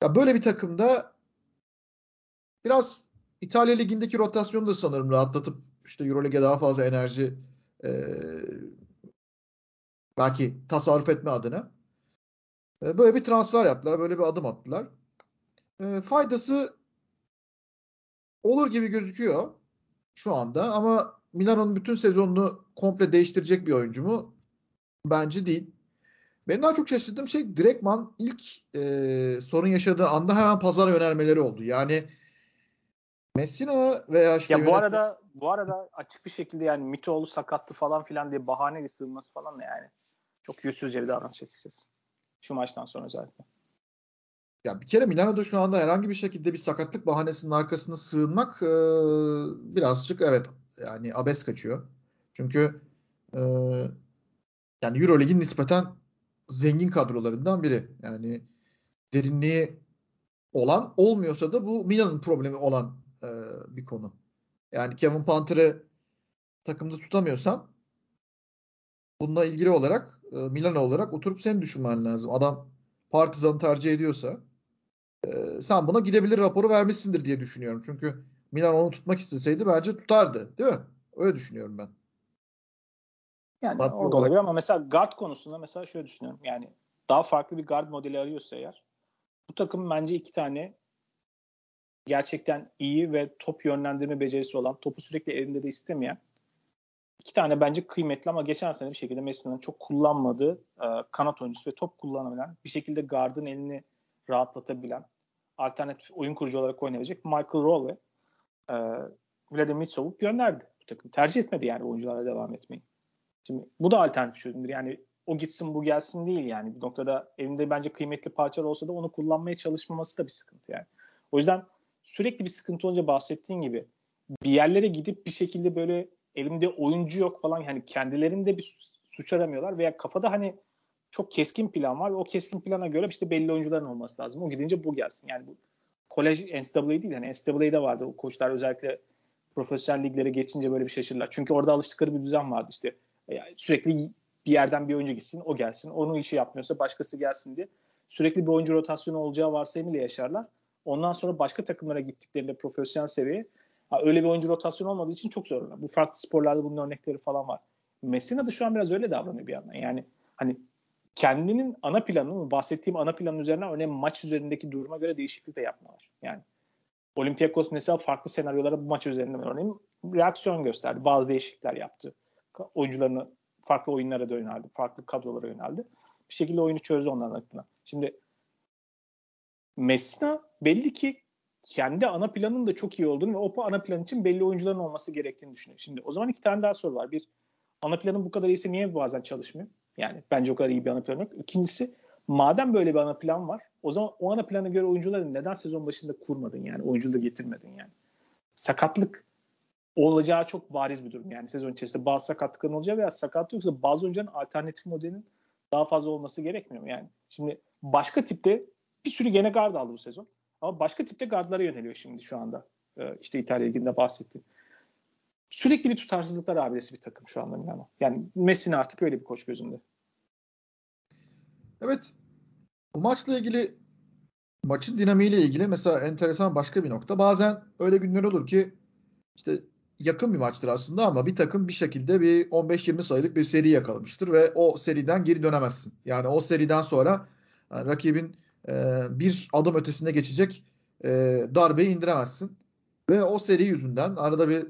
ya böyle bir takımda biraz İtalya Ligi'ndeki rotasyonu da sanırım rahatlatıp işte Euroleague'e daha fazla enerji e, belki tasarruf etme adına e, böyle bir transfer yaptılar. Böyle bir adım attılar. E, faydası olur gibi gözüküyor şu anda ama Milano'nun bütün sezonunu komple değiştirecek bir oyuncu mu? Bence değil. Benim daha çok şaşırdığım şey direktman ilk e, sorun yaşadığı anda hemen pazara yönelmeleri oldu. Yani Messina veya işte ya bu yönetim... arada bu arada açık bir şekilde yani Mitoğlu sakattı falan filan diye bahaneyle sığınması falan da yani çok yüzsüzce bir davranış açıkçası. Şu maçtan sonra özellikle. Ya bir kere Milano'da şu anda herhangi bir şekilde bir sakatlık bahanesinin arkasına sığınmak e, birazcık evet yani abes kaçıyor. Çünkü e, yani Euroleague'in nispeten zengin kadrolarından biri. Yani derinliği olan olmuyorsa da bu Milan'ın problemi olan e, bir konu. Yani Kevin Panther'ı takımda tutamıyorsan bununla ilgili olarak e, Milan olarak oturup sen düşünmen lazım. Adam Partizan'ı tercih ediyorsa e, sen buna gidebilir raporu vermişsindir diye düşünüyorum. Çünkü Milan onu tutmak isteseydi bence tutardı. Değil mi? Öyle düşünüyorum ben. Yani Maddi o da olabilir ama mesela guard konusunda mesela şöyle düşünüyorum. Yani daha farklı bir guard modeli arıyorsa eğer bu takım bence iki tane gerçekten iyi ve top yönlendirme becerisi olan, topu sürekli elinde de istemeyen iki tane bence kıymetli ama geçen sene bir şekilde Messi'nin çok kullanmadığı e, kanat oyuncusu ve top kullanabilen, bir şekilde guard'ın elini rahatlatabilen, alternatif oyun kurucu olarak oynayabilecek Michael Rowe ve e, Vladimir Sovuk gönderdi bu takım. Tercih etmedi yani oyuncularla devam etmeyi. Şimdi bu da alternatif çözümdür. Yani o gitsin bu gelsin değil yani. Bir noktada evinde bence kıymetli parçalar olsa da onu kullanmaya çalışmaması da bir sıkıntı yani. O yüzden sürekli bir sıkıntı olunca bahsettiğin gibi bir yerlere gidip bir şekilde böyle elimde oyuncu yok falan hani kendilerinde bir suç aramıyorlar veya kafada hani çok keskin plan var ve o keskin plana göre işte belli oyuncuların olması lazım. O gidince bu gelsin. Yani bu kolej NCAA değil yani NCAA'de vardı. O koçlar özellikle profesyonel liglere geçince böyle bir şaşırırlar. Çünkü orada alıştıkları bir düzen vardı işte. Sürekli bir yerden bir oyuncu gitsin, o gelsin. Onun işi yapmıyorsa başkası gelsin diye. Sürekli bir oyuncu rotasyonu olacağı varsayımıyla yaşarlar. Ondan sonra başka takımlara gittiklerinde profesyonel seviyeye öyle bir oyuncu rotasyonu olmadığı için çok zorlar. Bu farklı sporlarda bunun örnekleri falan var. Messina da şu an biraz öyle davranıyor bir yandan. Yani hani kendinin ana planını, bahsettiğim ana planın üzerine örneğin maç üzerindeki duruma göre değişiklik de yapmalar. Yani Olympiakos mesela farklı senaryolara bu maç üzerinde örneğin reaksiyon gösterdi. Bazı değişiklikler yaptı. Oyuncularını farklı oyunlara yöneldi. Farklı kadrolara yöneldi. Bir şekilde oyunu çözdü onların adına. Şimdi Messina belli ki kendi ana planının da çok iyi olduğunu ve o ana plan için belli oyuncuların olması gerektiğini düşünüyor. Şimdi o zaman iki tane daha soru var. Bir, ana planın bu kadar iyisi niye bazen çalışmıyor? Yani bence o kadar iyi bir ana plan yok. İkincisi, madem böyle bir ana plan var, o zaman o ana plana göre oyuncuları neden sezon başında kurmadın yani? Oyuncu getirmedin yani. Sakatlık olacağı çok bariz bir durum. Yani sezon içerisinde bazı sakatlıkların olacağı veya sakatlık yoksa bazı oyuncuların alternatif modelinin daha fazla olması gerekmiyor mu? Yani şimdi başka tipte bir sürü gene guard aldı bu sezon. Ama başka tipte gardlara yöneliyor şimdi şu anda. Ee, işte İtalya Ligi'nde bahsettim. Sürekli bir tutarsızlıklar abidesi bir takım şu anda Milano. Yani Messi'nin artık öyle bir koç gözümde. Evet. Bu maçla ilgili maçın dinamiğiyle ilgili mesela enteresan başka bir nokta. Bazen öyle günler olur ki işte yakın bir maçtır aslında ama bir takım bir şekilde bir 15-20 sayılık bir seri yakalamıştır ve o seriden geri dönemezsin. Yani o seriden sonra yani rakibin e, bir adım ötesine geçecek e, darbeyi indiremezsin. Ve o seri yüzünden arada bir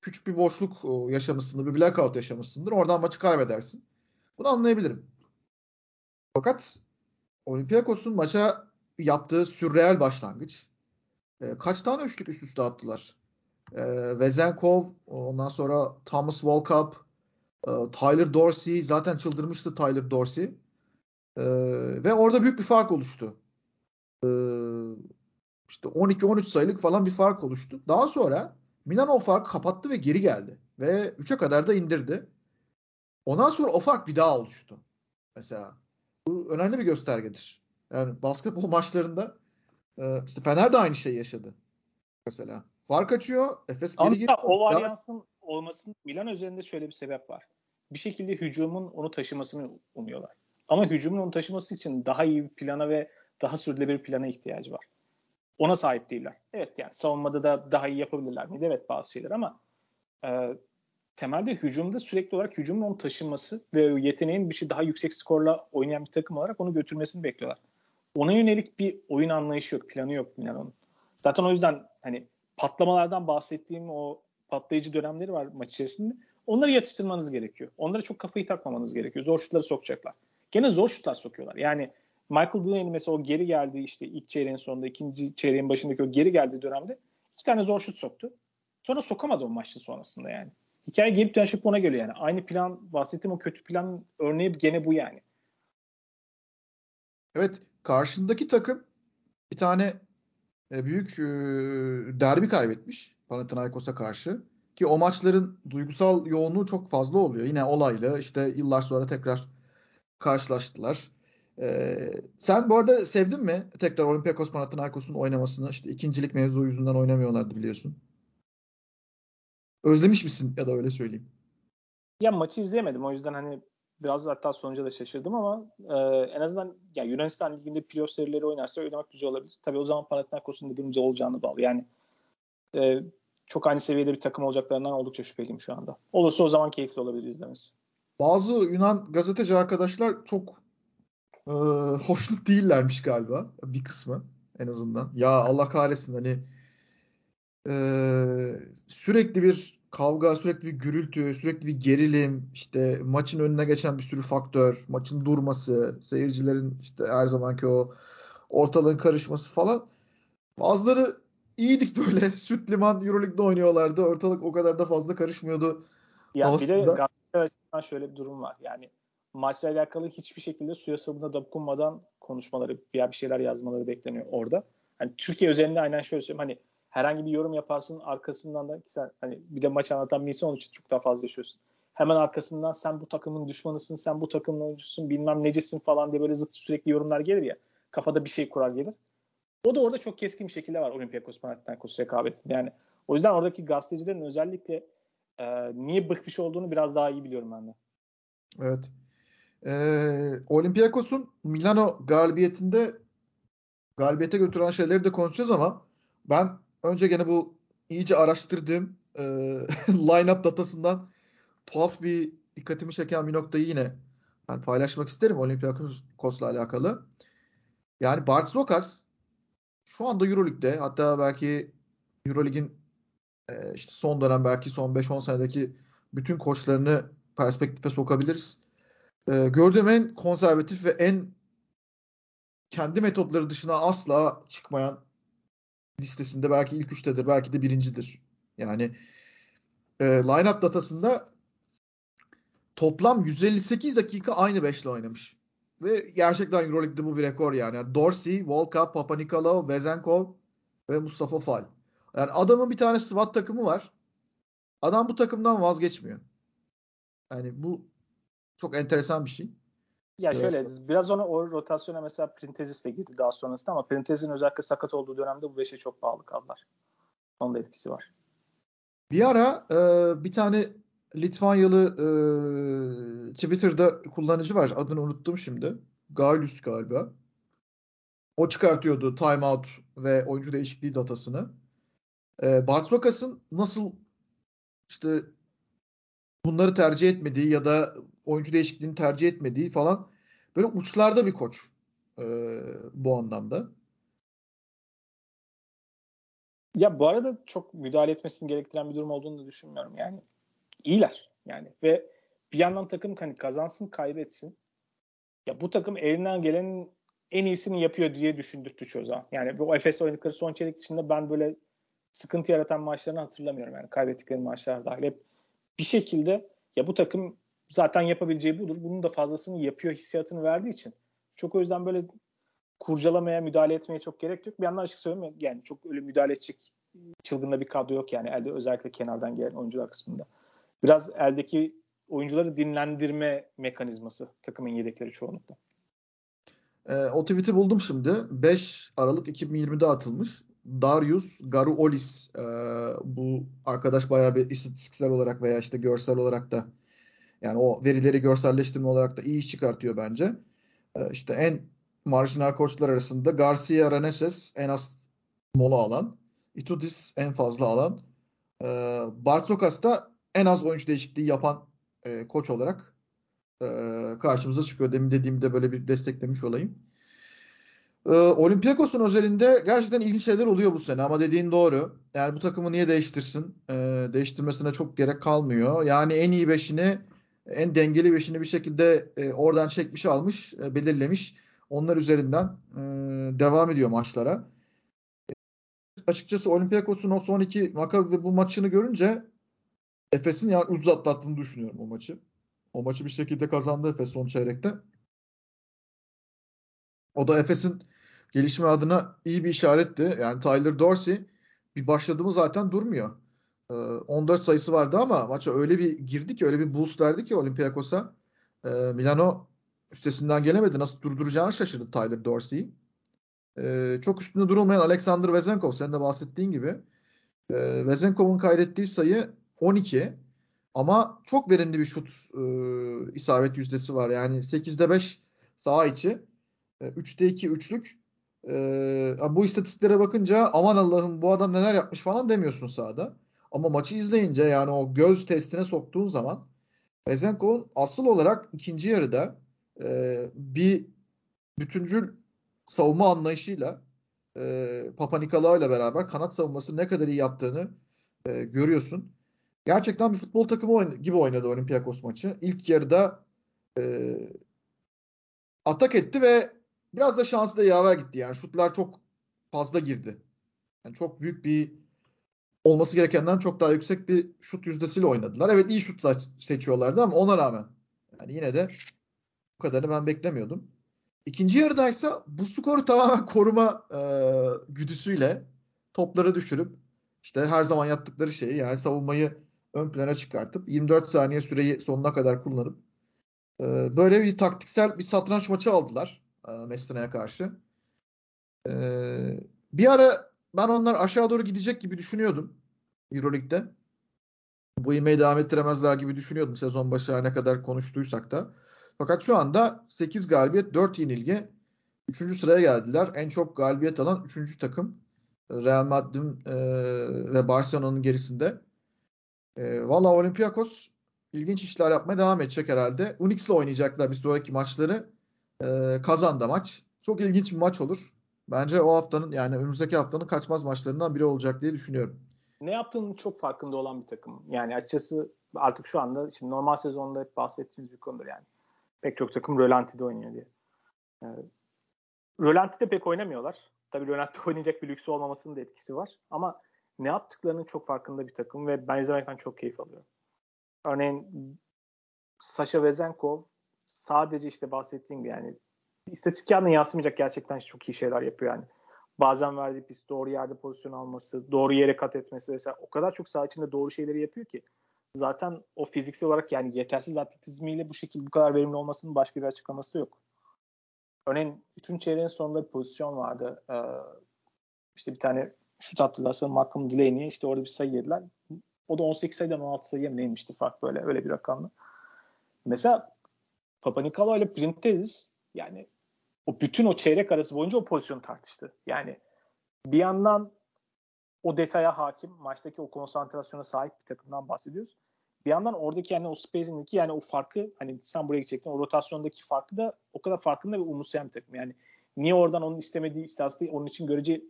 küçük bir boşluk e, yaşamışsındır, bir blackout yaşamışsındır. Oradan maçı kaybedersin. Bunu anlayabilirim. Fakat Olympiakos'un maça yaptığı sürreel başlangıç. E, kaç tane üçlük üst üste attılar? E, Vezenkov, ondan sonra Thomas Walkup, e, Tyler Dorsey. Zaten çıldırmıştı Tyler Dorsey. E, ve orada büyük bir fark oluştu. E, işte 12-13 sayılık falan bir fark oluştu. Daha sonra Milan o farkı kapattı ve geri geldi. Ve 3'e kadar da indirdi. Ondan sonra o fark bir daha oluştu. Mesela bu önemli bir göstergedir. Yani basketbol maçlarında e, işte Fener de aynı şeyi yaşadı. Mesela. Fark açıyor. Efes geri geliyor. O varyansın olmasının Milan üzerinde şöyle bir sebep var. Bir şekilde hücumun onu taşımasını umuyorlar. Ama hücumun onu taşıması için daha iyi bir plana ve daha sürdürülebilir bir plana ihtiyacı var. Ona sahip değiller. Evet yani savunmada da daha iyi yapabilirler miydi? Evet bazı şeyler ama e, temelde hücumda sürekli olarak hücumun onu taşıması ve yeteneğin bir şey daha yüksek skorla oynayan bir takım olarak onu götürmesini bekliyorlar. Ona yönelik bir oyun anlayışı yok, planı yok Milano'nun. Zaten o yüzden hani patlamalardan bahsettiğim o patlayıcı dönemleri var maç içerisinde. Onları yatıştırmanız gerekiyor. Onlara çok kafayı takmamanız gerekiyor. Zor şutları sokacaklar. Gene zor şutlar sokuyorlar. Yani Michael Delaney mesela o geri geldi işte ilk çeyreğin sonunda, ikinci çeyreğin başındaki o geri geldiği dönemde iki tane zor şut soktu. Sonra sokamadı o maçın sonrasında yani. Hikaye gelip dönüşüp ona geliyor yani. Aynı plan, bahsettiğim o kötü plan örneği gene bu yani. Evet, karşındaki takım bir tane büyük e, derbi kaybetmiş Panathinaikos'a karşı. Ki o maçların duygusal yoğunluğu çok fazla oluyor. Yine olaylı işte yıllar sonra tekrar karşılaştılar. Ee, sen bu arada sevdin mi tekrar Olympiakos Panathinaikos'un oynamasını? İşte ikincilik mevzu yüzünden oynamıyorlardı biliyorsun. Özlemiş misin ya da öyle söyleyeyim. Ya maçı izleyemedim o yüzden hani biraz hatta sonuca da şaşırdım ama e, en azından ya Yunanistan Ligi'nde playoff serileri oynarsa oynamak güzel olabilir. Tabii o zaman Panathinaikos'un dediğimce olacağını bağlı. Yani e, çok aynı seviyede bir takım olacaklarından oldukça şüpheliyim şu anda. Olursa o zaman keyifli olabilir izlemesi. Bazı Yunan gazeteci arkadaşlar çok e, hoşnut değillermiş galiba. Bir kısmı en azından. Ya Allah kahretsin hani e, sürekli bir kavga, sürekli bir gürültü, sürekli bir gerilim, işte maçın önüne geçen bir sürü faktör, maçın durması, seyircilerin işte her zamanki o ortalığın karışması falan. Bazıları iyiydik böyle. Süt liman Euroleague'de oynuyorlardı. Ortalık o kadar da fazla karışmıyordu. Ya havasında. bir de şöyle bir durum var. Yani maçla alakalı hiçbir şekilde suya sabuna dokunmadan konuşmaları veya bir şeyler yazmaları bekleniyor orada. Hani Türkiye üzerinde aynen şöyle söyleyeyim. Hani herhangi bir yorum yaparsın arkasından da sen hani bir de maç anlatan birisi onun için çok daha fazla yaşıyorsun. Hemen arkasından sen bu takımın düşmanısın, sen bu takımın oyuncusun, bilmem necesin falan diye böyle zıt sürekli yorumlar gelir ya. Kafada bir şey kurar gelir. O da orada çok keskin bir şekilde var Olympiakos Panathinaikos rekabetinde. Yani o yüzden oradaki gazetecilerin özellikle e, niye bıkmış olduğunu biraz daha iyi biliyorum ben de. Evet. Ee, Olympiakos'un Milano galibiyetinde galibiyete götüren şeyleri de konuşacağız ama ben önce gene bu iyice araştırdığım e, line-up datasından tuhaf bir dikkatimi çeken bir noktayı yine yani paylaşmak isterim Olympiakos'la alakalı. Yani Bart Zokas şu anda Euroleague'de hatta belki Euroleague'in e, işte son dönem belki son 5-10 senedeki bütün koçlarını perspektife sokabiliriz. E, gördüğüm en konservatif ve en kendi metotları dışına asla çıkmayan listesinde belki ilk üçtedir, belki de birincidir. Yani e, line-up datasında toplam 158 dakika aynı beşle oynamış. Ve gerçekten Euroleague'de bu bir rekor yani. Dorsey, Volka, Papanikolaou, Vezenkov ve Mustafa Fal. Yani adamın bir tane SWAT takımı var. Adam bu takımdan vazgeçmiyor. Yani bu çok enteresan bir şey. Ya şöyle evet. biraz ona o rotasyona mesela Printezis de girdi daha sonrasında ama Printezis'in özellikle sakat olduğu dönemde bu beşe çok bağlı kaldılar. Onun da etkisi var. Bir ara e, bir tane Litvanyalı e, Twitter'da kullanıcı var. Adını unuttum şimdi. Galus galiba. O çıkartıyordu timeout ve oyuncu değişikliği datasını. E, Bartokas'ın nasıl işte bunları tercih etmediği ya da oyuncu değişikliğini tercih etmediği falan böyle uçlarda bir koç e, bu anlamda. Ya bu arada çok müdahale etmesini gerektiren bir durum olduğunu da düşünmüyorum. Yani iyiler yani ve bir yandan takım hani kazansın kaybetsin. Ya bu takım elinden gelenin en iyisini yapıyor diye düşündürttü çoğu. Yani bu Efes oynadıkları son çeyrek dışında ben böyle sıkıntı yaratan maçlarını hatırlamıyorum. Yani kaybettikleri maçlar dahil. Hep bir şekilde ya bu takım zaten yapabileceği budur. Bunun da fazlasını yapıyor hissiyatını verdiği için. Çok o yüzden böyle kurcalamaya, müdahale etmeye çok gerek yok. Bir yandan açık söyleyeyim yani çok öyle müdahale edecek çılgında bir kadro yok yani elde özellikle kenardan gelen oyuncular kısmında. Biraz eldeki oyuncuları dinlendirme mekanizması takımın yedekleri çoğunlukla. E, o tweet'i buldum şimdi. 5 Aralık 2020'de atılmış. Darius Garuolis e, bu arkadaş bayağı bir istatistiksel olarak veya işte görsel olarak da yani o verileri görselleştirme olarak da iyi iş çıkartıyor bence. E, işte en marjinal koçlar arasında Garcia Reneses en az mola alan. Itudis en fazla alan. E, Bartokas da en az oyuncu değişikliği yapan e, koç olarak e, karşımıza çıkıyor. Demin dediğimde böyle bir desteklemiş olayım. E, Olympiakos'un özelinde gerçekten ilginç şeyler oluyor bu sene ama dediğin doğru. Yani bu takımı niye değiştirsin? E, değiştirmesine çok gerek kalmıyor. Yani en iyi beşini, en dengeli beşini bir şekilde e, oradan çekmiş almış, e, belirlemiş. Onlar üzerinden e, devam ediyor maçlara. E, açıkçası Olympiakos'un o son iki Maccabi bu maçını görünce Efes'in yani ucuz atlattığını düşünüyorum o maçı. O maçı bir şekilde kazandı Efes son çeyrekte. O da Efes'in gelişme adına iyi bir işaretti. Yani Tyler Dorsey bir başladı mı zaten durmuyor. 14 ee, sayısı vardı ama maça öyle bir girdi ki öyle bir boost verdi ki Olympiakos'a. Ee, Milano üstesinden gelemedi. Nasıl durduracağını şaşırdı Tyler Dorsey'i. Ee, çok üstünde durulmayan Alexander Vezenkov sen de bahsettiğin gibi. Vezenkov'un kaydettiği sayı 12 ama çok verimli bir şut e, isabet yüzdesi var. Yani 8'de 5 sağ içi. E, 3'te 2 üçlük. E, bu istatistiklere bakınca aman Allah'ım bu adam neler yapmış falan demiyorsun sahada. Ama maçı izleyince yani o göz testine soktuğun zaman Bezenko asıl olarak ikinci yarıda e, bir bütüncül savunma anlayışıyla e, Papa Nikolaou ile beraber kanat savunması ne kadar iyi yaptığını e, görüyorsun gerçekten bir futbol takımı oyn- gibi oynadı Olympiakos maçı. İlk yarıda e, atak etti ve biraz da şansı da yaver gitti. Yani şutlar çok fazla girdi. Yani çok büyük bir olması gerekenden çok daha yüksek bir şut yüzdesiyle oynadılar. Evet iyi şutlar seçiyorlardı ama ona rağmen yani yine de kadarını ben beklemiyordum. İkinci yarıdaysa bu skoru tamamen koruma e, güdüsüyle topları düşürüp işte her zaman yaptıkları şeyi yani savunmayı ön plana çıkartıp 24 saniye süreyi sonuna kadar kullanıp e, böyle bir taktiksel bir satranç maçı aldılar e, Messina'ya karşı. E, bir ara ben onlar aşağı doğru gidecek gibi düşünüyordum Euroleague'de. Bu ivmeyi devam ettiremezler gibi düşünüyordum sezon başı ne kadar konuştuysak da. Fakat şu anda 8 galibiyet 4 yenilgi 3. sıraya geldiler. En çok galibiyet alan 3. takım. Real Madrid e, ve Barcelona'nın gerisinde. E, Valla Olympiakos ilginç işler yapmaya devam edecek herhalde. Unix'le oynayacaklar bir sonraki maçları. E, kazandı maç. Çok ilginç bir maç olur. Bence o haftanın yani önümüzdeki haftanın kaçmaz maçlarından biri olacak diye düşünüyorum. Ne yaptığının çok farkında olan bir takım. Yani açıkçası artık şu anda şimdi normal sezonda hep bahsettiğimiz bir konudur yani. Pek çok takım rölantide oynuyor diye. Ee, rölantide pek oynamıyorlar. Tabii rölantide oynayacak bir lüksü olmamasının da etkisi var. Ama ne yaptıklarının çok farkında bir takım ve ben izlemekten çok keyif alıyorum. Örneğin Sasha Vezenkov sadece işte bahsettiğim gibi yani istatistik kağıdına yansımayacak gerçekten çok iyi şeyler yapıyor yani. Bazen verdiği pist doğru yerde pozisyon alması, doğru yere kat etmesi vesaire o kadar çok saha içinde doğru şeyleri yapıyor ki zaten o fiziksel olarak yani yetersiz atletizmiyle bu şekilde bu kadar verimli olmasının başka bir açıklaması da yok. Örneğin 3. çeyreğin sonunda bir pozisyon vardı. Ee, işte bir tane şut attılar sanırım Malcolm Delaney'e işte orada bir sayı yediler. O da 18 sayıdan 16 sayıya mı neymişti fark böyle öyle bir rakamla. Mesela Papa Nikolaou ile Printezis yani o bütün o çeyrek arası boyunca o pozisyonu tartıştı. Yani bir yandan o detaya hakim, maçtaki o konsantrasyona sahip bir takımdan bahsediyoruz. Bir yandan oradaki yani o spacing'deki yani o farkı hani sen buraya gidecektin o rotasyondaki farkı da o kadar farkında ve umursayan bir takım. Yani niye oradan onun istemediği istatistiği onun için görece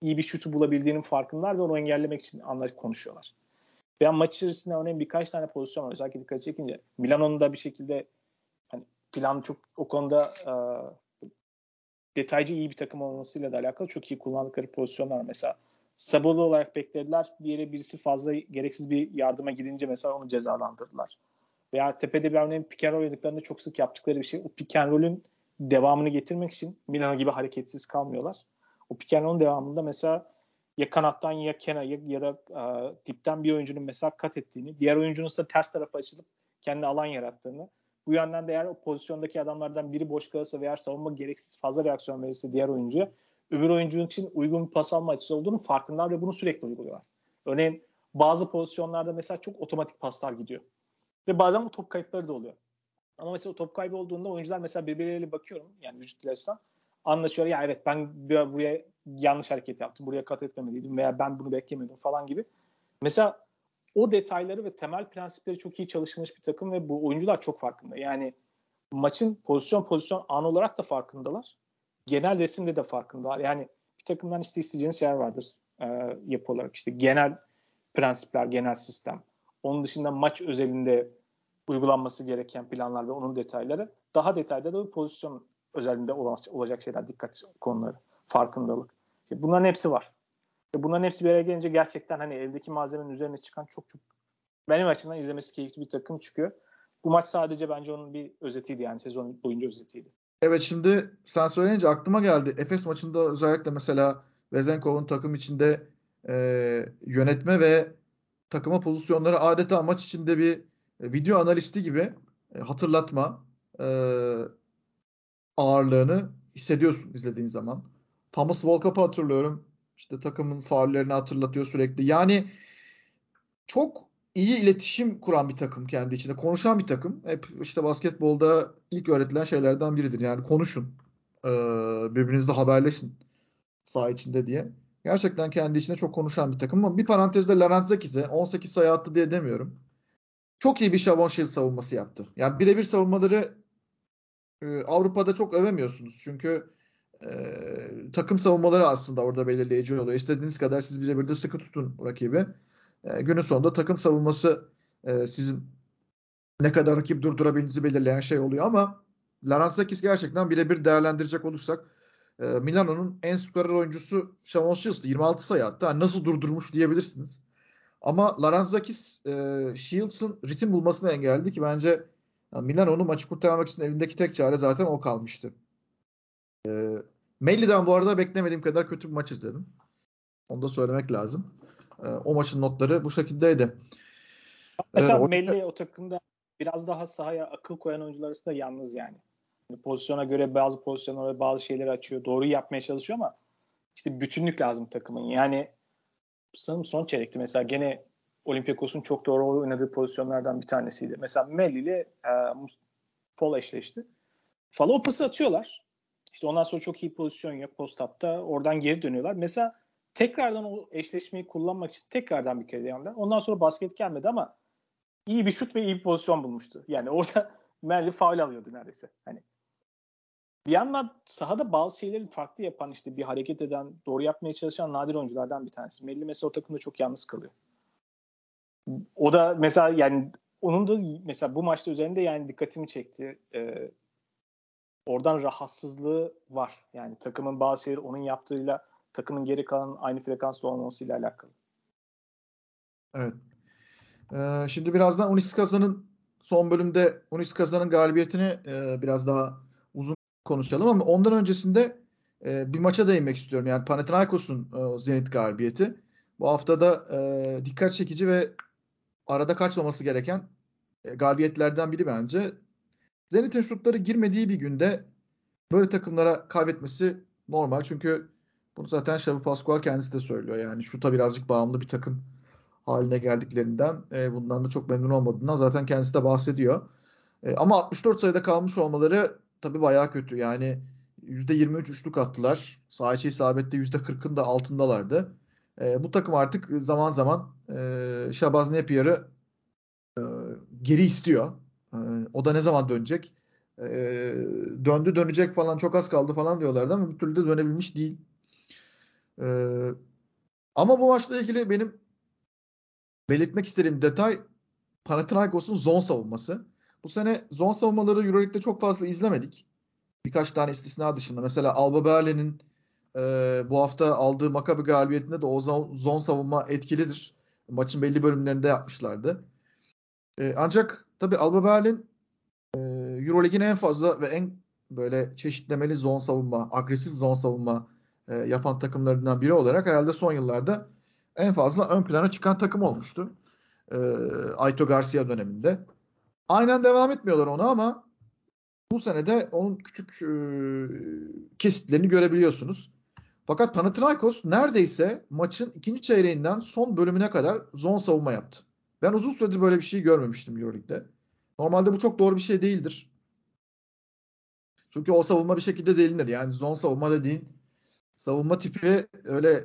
iyi bir şutu bulabildiğinin farkındalar ve onu engellemek için anlar konuşuyorlar. Veya maç içerisinde örneğin birkaç tane pozisyon var. Özellikle dikkat çekince Milano'nun da bir şekilde plan çok o konuda e, detaycı iyi bir takım olmasıyla da alakalı çok iyi kullandıkları pozisyonlar mesela. Sabırlı olarak beklediler. Bir yere birisi fazla gereksiz bir yardıma gidince mesela onu cezalandırdılar. Veya tepede bir örneğin pick and roll çok sık yaptıkları bir şey. O pick and roll'ün devamını getirmek için Milano gibi hareketsiz kalmıyorlar. O pick and roll'un devamında mesela ya kanattan ya kenar ya, ya da e, dipten bir oyuncunun mesela kat ettiğini, diğer oyuncunun ise ters tarafa açılıp kendi alan yarattığını, bu yönden de eğer o pozisyondaki adamlardan biri boş kalırsa veya savunma gereksiz fazla reaksiyon verirse diğer oyuncuya öbür oyuncunun için uygun bir pas alma açısı olduğunu farkındalar ve bunu sürekli uyguluyorlar. Örneğin bazı pozisyonlarda mesela çok otomatik paslar gidiyor. Ve bazen bu top kayıpları da oluyor. Ama mesela o top kaybı olduğunda oyuncular mesela birbirleriyle bakıyorum yani vücut dilerinden anlaşıyor. Ya evet ben buraya yanlış hareket yaptım. Buraya kat etmemeliydim veya ben bunu beklemedim falan gibi. Mesela o detayları ve temel prensipleri çok iyi çalışılmış bir takım ve bu oyuncular çok farkında. Yani maçın pozisyon pozisyon an olarak da farkındalar. Genel resimde de farkındalar. Yani bir takımdan işte isteyeceğiniz şeyler vardır e, yapı olarak. işte genel prensipler, genel sistem. Onun dışında maç özelinde uygulanması gereken planlar ve onun detayları. Daha detayda da pozisyon özelinde olacak şeyler, dikkat konuları, farkındalık. Bunların hepsi var. Ve bunların hepsi bir araya gelince gerçekten hani eldeki malzemenin üzerine çıkan çok çok benim açımdan izlemesi keyifli bir takım çıkıyor. Bu maç sadece bence onun bir özetiydi yani sezon boyunca özetiydi. Evet şimdi sen söyleyince aklıma geldi. Efes maçında özellikle mesela Vezenkov'un takım içinde e, yönetme ve takıma pozisyonları adeta maç içinde bir e, video analisti gibi e, hatırlatma e, ağırlığını hissediyorsun izlediğin zaman. Thomas Volkap'ı hatırlıyorum. İşte takımın faullerini hatırlatıyor sürekli. Yani çok iyi iletişim kuran bir takım kendi içinde. Konuşan bir takım. Hep işte basketbolda ilk öğretilen şeylerden biridir. Yani konuşun. Birbirinizle haberleşin saha içinde diye. Gerçekten kendi içinde çok konuşan bir takım ama bir parantezde Larentzakis'e 18 sayı attı diye demiyorum. Çok iyi bir Shavon Shield savunması yaptı. Yani birebir savunmaları Avrupa'da çok övemiyorsunuz. Çünkü e, takım savunmaları aslında orada belirleyici oluyor. İstediğiniz kadar siz birebir de sıkı tutun rakibi. E, günün sonunda takım savunması e, sizin ne kadar rakip durdurabildiğinizi belirleyen şey oluyor ama Larantzakis gerçekten birebir değerlendirecek olursak e, Milano'nun en skorer oyuncusu Shields'tı. 26 sayı attı. Yani nasıl durdurmuş diyebilirsiniz. Ama Larantzakis e, Shields'ın ritim bulmasını engelledi ki bence Yani Milano'nun maçı kurtarmak için elindeki tek çare zaten o kalmıştı. E, Melli'den bu arada beklemediğim kadar kötü bir maç izledim. Onu da söylemek lazım. E, o maçın notları bu şekildeydi. Mesela ee, Melli o takımda biraz daha sahaya akıl koyan oyuncular arasında yalnız yani. yani. Pozisyona göre bazı pozisyonlara bazı şeyleri açıyor. Doğru yapmaya çalışıyor ama işte bütünlük lazım takımın. Yani sanırım son çeyrekti mesela gene Olympiakos'un çok doğru oynadığı pozisyonlardan bir tanesiydi. Mesela Melli ile e, Fall eşleşti. O pası atıyorlar. İşte ondan sonra çok iyi pozisyon yok post-up'ta. Oradan geri dönüyorlar. Mesela tekrardan o eşleşmeyi kullanmak için tekrardan bir kere yandı. Ondan sonra basket gelmedi ama iyi bir şut ve iyi bir pozisyon bulmuştu. Yani orada Melli faul alıyordu neredeyse. Hani bir yandan sahada bazı şeyleri farklı yapan işte bir hareket eden, doğru yapmaya çalışan nadir oyunculardan bir tanesi. Melli mesela o takımda çok yalnız kalıyor. O da mesela yani onun da mesela bu maçta üzerinde yani dikkatimi çekti. Ee, oradan rahatsızlığı var. Yani takımın bazı şeyleri onun yaptığıyla takımın geri kalan aynı frekansta olmasıyla alakalı. Evet. Ee, şimdi birazdan Unis Kazan'ın son bölümde Unis Kazan'ın galibiyetini e, biraz daha uzun konuşalım ama ondan öncesinde e, bir maça değinmek istiyorum. Yani Panathinaikos'un e, Zenit galibiyeti. Bu haftada e, dikkat çekici ve arada kaçmaması gereken e, galibiyetlerden biri bence. Zenit'in şutları girmediği bir günde böyle takımlara kaybetmesi normal. Çünkü bunu zaten Xavi Pascual kendisi de söylüyor. Yani şuta birazcık bağımlı bir takım haline geldiklerinden, e, bundan da çok memnun olmadığından zaten kendisi de bahsediyor. E, ama 64 sayıda kalmış olmaları tabii bayağı kötü. Yani %23 üçlük attılar. Saha içi isabette %40'ın da altındalardı. E, bu takım artık zaman zaman e, Şabaz Napier'ı e, geri istiyor. E, o da ne zaman dönecek? E, döndü dönecek falan çok az kaldı falan diyorlardı ama bir türlü de dönebilmiş değil. E, ama bu maçla ilgili benim belirtmek istediğim detay Panathinaikos'un zon savunması. Bu sene zon savunmaları Euroleague'de çok fazla izlemedik. Birkaç tane istisna dışında. Mesela Alba Berlin'in e, bu hafta aldığı Maccabi galibiyetinde de o zon, zon savunma etkilidir. Maçın belli bölümlerinde yapmışlardı. E, ancak tabii Alba Berlin e, Euroleague'in en fazla ve en böyle çeşitlemeli zon savunma, agresif zon savunma e, yapan takımlarından biri olarak herhalde son yıllarda en fazla ön plana çıkan takım olmuştu. E, Aito Garcia döneminde. Aynen devam etmiyorlar ona ama bu sene de onun küçük e, kesitlerini görebiliyorsunuz. Fakat Panathinaikos neredeyse maçın ikinci çeyreğinden son bölümüne kadar zon savunma yaptı. Ben uzun süredir böyle bir şey görmemiştim Euroleague'de. Normalde bu çok doğru bir şey değildir. Çünkü o savunma bir şekilde delinir. Yani zon savunma dediğin savunma tipi öyle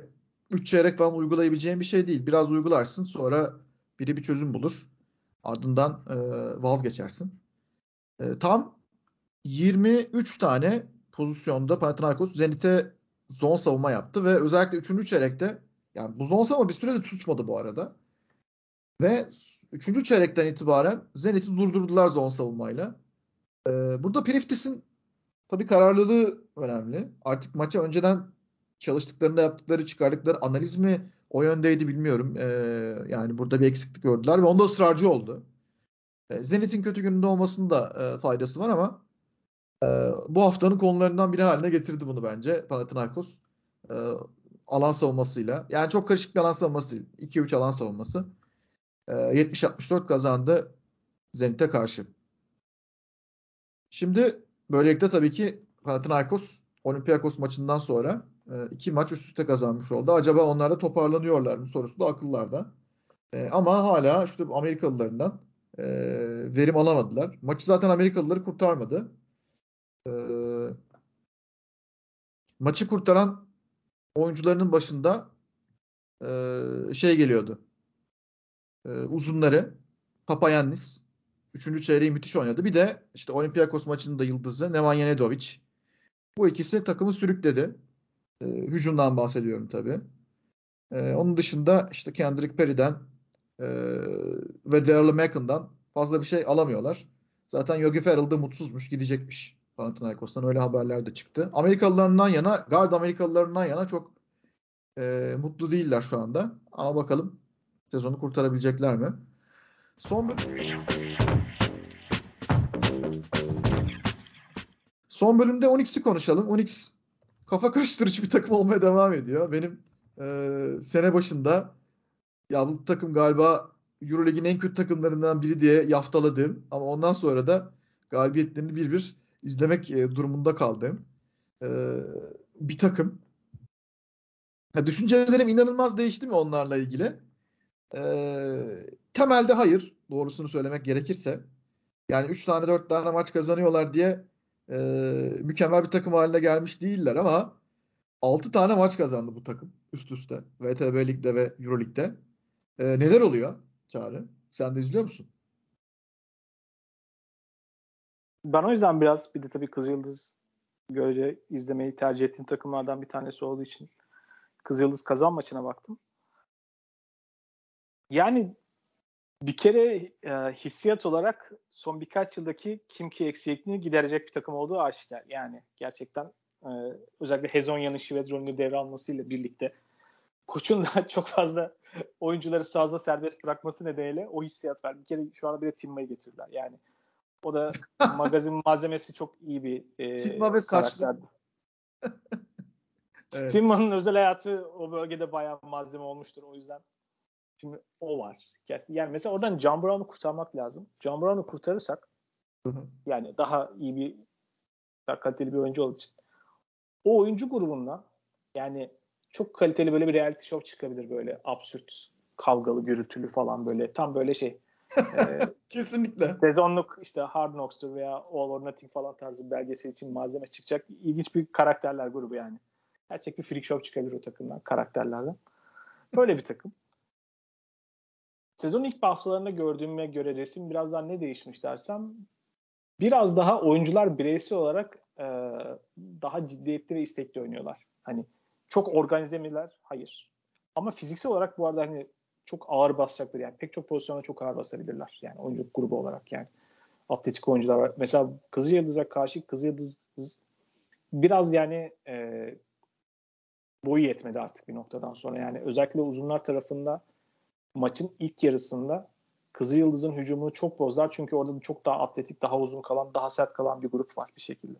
3 çeyrek falan uygulayabileceğin bir şey değil. Biraz uygularsın sonra biri bir çözüm bulur. Ardından e, vazgeçersin. E, tam 23 tane pozisyonda Panathinaikos Zenit'e zon savunma yaptı ve özellikle 3. çeyrekte yani bu zon savunma bir süre de tutmadı bu arada. Ve 3. çeyrekten itibaren Zenit'i durdurdular zon savunmayla. Ee, burada Priftis'in tabii kararlılığı önemli. Artık maça önceden çalıştıklarında yaptıkları, çıkardıkları analiz mi o yöndeydi bilmiyorum. Ee, yani burada bir eksiklik gördüler ve onda ısrarcı oldu. Ee, Zenit'in kötü gününde olmasının da e, faydası var ama e, bu haftanın konularından biri haline getirdi bunu bence Panathinaikos. E, alan savunmasıyla. Yani çok karışık bir alan savunması değil. 2-3 alan savunması. E, 70-64 kazandı Zenit'e karşı. Şimdi böylelikle tabii ki Panathinaikos Olympiakos maçından sonra e, iki maç üst üste kazanmış oldu. Acaba onlar da toparlanıyorlar mı sorusu da akıllarda. E, ama hala işte Amerikalılarından e, verim alamadılar. Maçı zaten Amerikalıları kurtarmadı. E, maçı kurtaran oyuncularının başında e, şey geliyordu. E, uzunları Papayannis. Üçüncü çeyreği müthiş oynadı. Bir de işte Olympiakos maçının da yıldızı Nemanja Nedovic. Bu ikisi takımı sürükledi. E, hücumdan bahsediyorum tabii. E, onun dışında işte Kendrick Perry'den e, ve Daryl Macken'dan fazla bir şey alamıyorlar. Zaten Yogi Ferrell mutsuzmuş, gidecekmiş Panathinaikos'tan öyle haberler de çıktı. Amerikalılarından yana, guard Amerikalılarından yana çok e, mutlu değiller şu anda. Ama bakalım sezonu kurtarabilecekler mi? Son. Son bölümde Onyx'i konuşalım. Onyx kafa karıştırıcı bir takım olmaya devam ediyor. Benim e, sene başında ya bu takım galiba Euroleague'in en kötü takımlarından biri diye yaftaladım. Ama ondan sonra da galibiyetlerini bir bir izlemek e, durumunda kaldım. E, bir takım. Ya, düşüncelerim inanılmaz değişti mi onlarla ilgili? E, temelde hayır. Doğrusunu söylemek gerekirse. Yani 3 tane 4 tane maç kazanıyorlar diye e, mükemmel bir takım haline gelmiş değiller ama 6 tane maç kazandı bu takım üst üste. VTB Lig'de ve Euro Lig'de. E, neler oluyor Çağrı? Sen de izliyor musun? Ben o yüzden biraz bir de tabii Kızıldız görece izlemeyi tercih ettiğim takımlardan bir tanesi olduğu için Kızıldız kazan maçına baktım. Yani bir kere e, hissiyat olarak son birkaç yıldaki Kimki eksikliğini giderecek bir takım olduğu aşikar. Yani gerçekten e, özellikle Hezonya'nın Şivedron'u devralmasıyla birlikte koçun da çok fazla oyuncuları sahada serbest bırakması nedeniyle o hissiyat var. Bir kere şu anda bir de Timma'yı getirdiler. Yani o da magazin malzemesi çok iyi bir e, Timma ve evet. Timma'nın özel hayatı o bölgede bayağı malzeme olmuştur. O yüzden şimdi o var. Yani mesela oradan John Brown'u kurtarmak lazım. John Brown'u kurtarırsak hı hı. yani daha iyi bir daha kaliteli bir oyuncu olduğu için o oyuncu grubundan yani çok kaliteli böyle bir reality show çıkabilir böyle absürt kavgalı gürültülü falan böyle tam böyle şey e, kesinlikle sezonluk işte Hard Knocks'tur veya All or Nothing falan tarzı belgesel için malzeme çıkacak ilginç bir karakterler grubu yani gerçek bir freak show çıkabilir o takımdan karakterlerden böyle bir takım sezon ilk haftalarında gördüğüme göre resim biraz daha ne değişmiş dersem biraz daha oyuncular bireysel olarak e, daha ciddiyetli ve istekli oynuyorlar. Hani çok organize miler? Hayır. Ama fiziksel olarak bu arada hani çok ağır basacaklar yani. Pek çok pozisyona çok ağır basabilirler. Yani oyuncu grubu olarak yani. Atletik oyuncular var. Mesela Kızıl Yıldız'a karşı Kızıl Yıldız biraz yani e, boyu yetmedi artık bir noktadan sonra. Yani özellikle uzunlar tarafında maçın ilk yarısında Kızıl Yıldız'ın hücumunu çok bozdular. Çünkü orada çok daha atletik, daha uzun kalan, daha sert kalan bir grup var bir şekilde.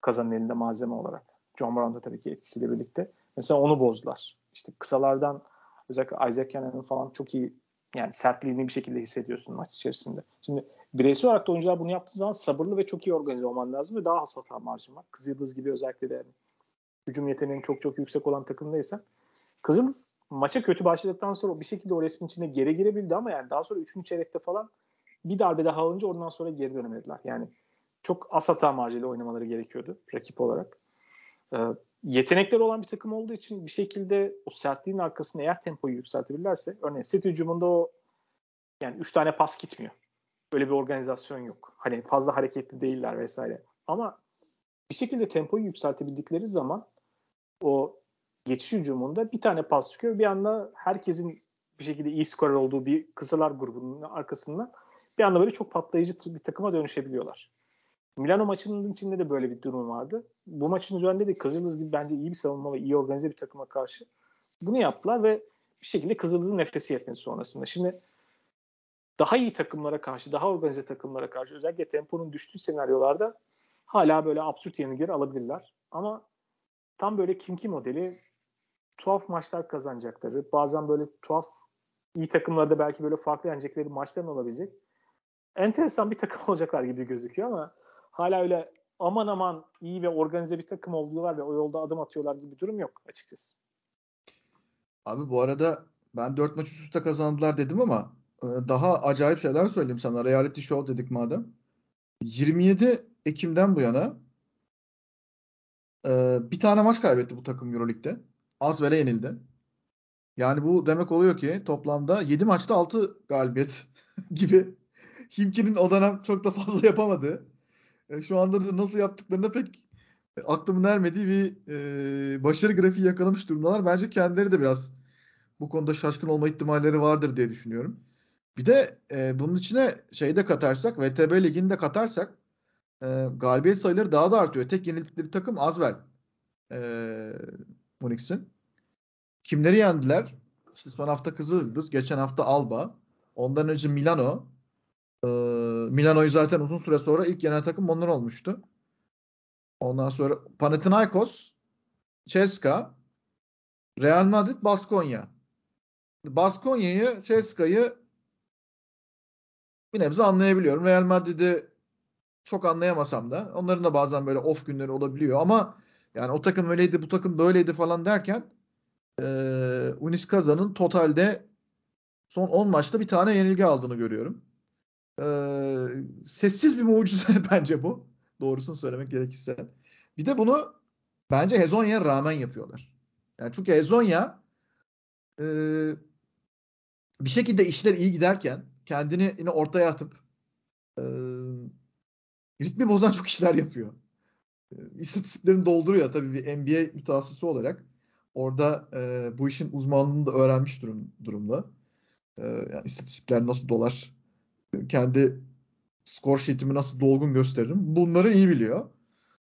Kazanın elinde malzeme olarak. John Brown da tabii ki etkisiyle birlikte. Mesela onu bozdular. İşte kısalardan özellikle Isaac Cannon'ın falan çok iyi yani sertliğini bir şekilde hissediyorsun maç içerisinde. Şimdi bireysel olarak da oyuncular bunu yaptığı zaman sabırlı ve çok iyi organize olman lazım ve daha az hata marjın var. Kızıldız gibi özellikle de yani hücum yeteneğinin çok çok yüksek olan takımdaysan Kızıldız maça kötü başladıktan sonra bir şekilde o resmin içine geri girebildi ama yani daha sonra 3. çeyrekte falan bir darbe daha alınca ondan sonra geri dönemediler. Yani çok az hata marjıyla oynamaları gerekiyordu rakip olarak. Ee, yetenekleri olan bir takım olduğu için bir şekilde o sertliğin arkasında eğer tempoyu yükseltebilirlerse örneğin set hücumunda o yani 3 tane pas gitmiyor. Öyle bir organizasyon yok. Hani fazla hareketli değiller vesaire. Ama bir şekilde tempoyu yükseltebildikleri zaman o geçiş hücumunda bir tane pas çıkıyor. Bir anda herkesin bir şekilde iyi skorer olduğu bir kısalar grubunun arkasından bir anda böyle çok patlayıcı bir takıma dönüşebiliyorlar. Milano maçının içinde de böyle bir durum vardı. Bu maçın üzerinde de Kızıldız gibi bence iyi bir savunma ve iyi organize bir takıma karşı bunu yaptılar ve bir şekilde Kızıldız'ın nefesi yetmedi sonrasında. Şimdi daha iyi takımlara karşı, daha organize takımlara karşı özellikle temponun düştüğü senaryolarda hala böyle absürt yenilgileri alabilirler. Ama tam böyle Kinki modeli tuhaf maçlar kazanacakları, bazen böyle tuhaf iyi takımlarda belki böyle farklı yenecekleri maçların olabilecek. Enteresan bir takım olacaklar gibi gözüküyor ama hala öyle aman aman iyi ve organize bir takım oldular ve o yolda adım atıyorlar gibi bir durum yok açıkçası. Abi bu arada ben 4 maç üst üste kazandılar dedim ama e, daha acayip şeyler söyleyeyim sana. Reality show dedik madem. 27 Ekim'den bu yana e, bir tane maç kaybetti bu takım Euroleague'de. Asvel'e yenildi. Yani bu demek oluyor ki toplamda 7 maçta 6 galibiyet gibi. Himki'nin o dönem çok da fazla yapamadı. E, şu anda da nasıl yaptıklarına pek aklımın ermediği bir e, başarı grafiği yakalamış durumdalar. Bence kendileri de biraz bu konuda şaşkın olma ihtimalleri vardır diye düşünüyorum. Bir de e, bunun içine şeyi de katarsak, VTB ligini de katarsak e, galibiyet sayıları daha da artıyor. Tek yenildikleri takım Azvel. E, Unix'in. Kimleri yendiler? İşte son hafta Kızıldız, geçen hafta Alba. Ondan önce Milano. Ee, Milano'yu zaten uzun süre sonra ilk yenen takım onlar olmuştu. Ondan sonra Panathinaikos, Ceska, Real Madrid, Baskonya. Baskonya'yı, Ceska'yı bir nebze anlayabiliyorum. Real Madrid'i çok anlayamasam da onların da bazen böyle off günleri olabiliyor ama yani o takım öyleydi bu takım böyleydi falan derken e, Unis Kazan'ın totalde son 10 maçta bir tane yenilgi aldığını görüyorum. E, sessiz bir mucize bence bu. Doğrusunu söylemek gerekirse. Bir de bunu bence Hezonya'ya rağmen yapıyorlar. Yani çünkü Hezonya e, bir şekilde işler iyi giderken kendini yine ortaya atıp e, ritmi bozan çok işler yapıyor. E, istatistiklerini dolduruyor tabii bir NBA mütehassısı olarak. Orada e, bu işin uzmanlığını da öğrenmiş durum, durumda. E, yani istatistikler nasıl dolar, kendi skor sheet'imi nasıl dolgun gösteririm. Bunları iyi biliyor.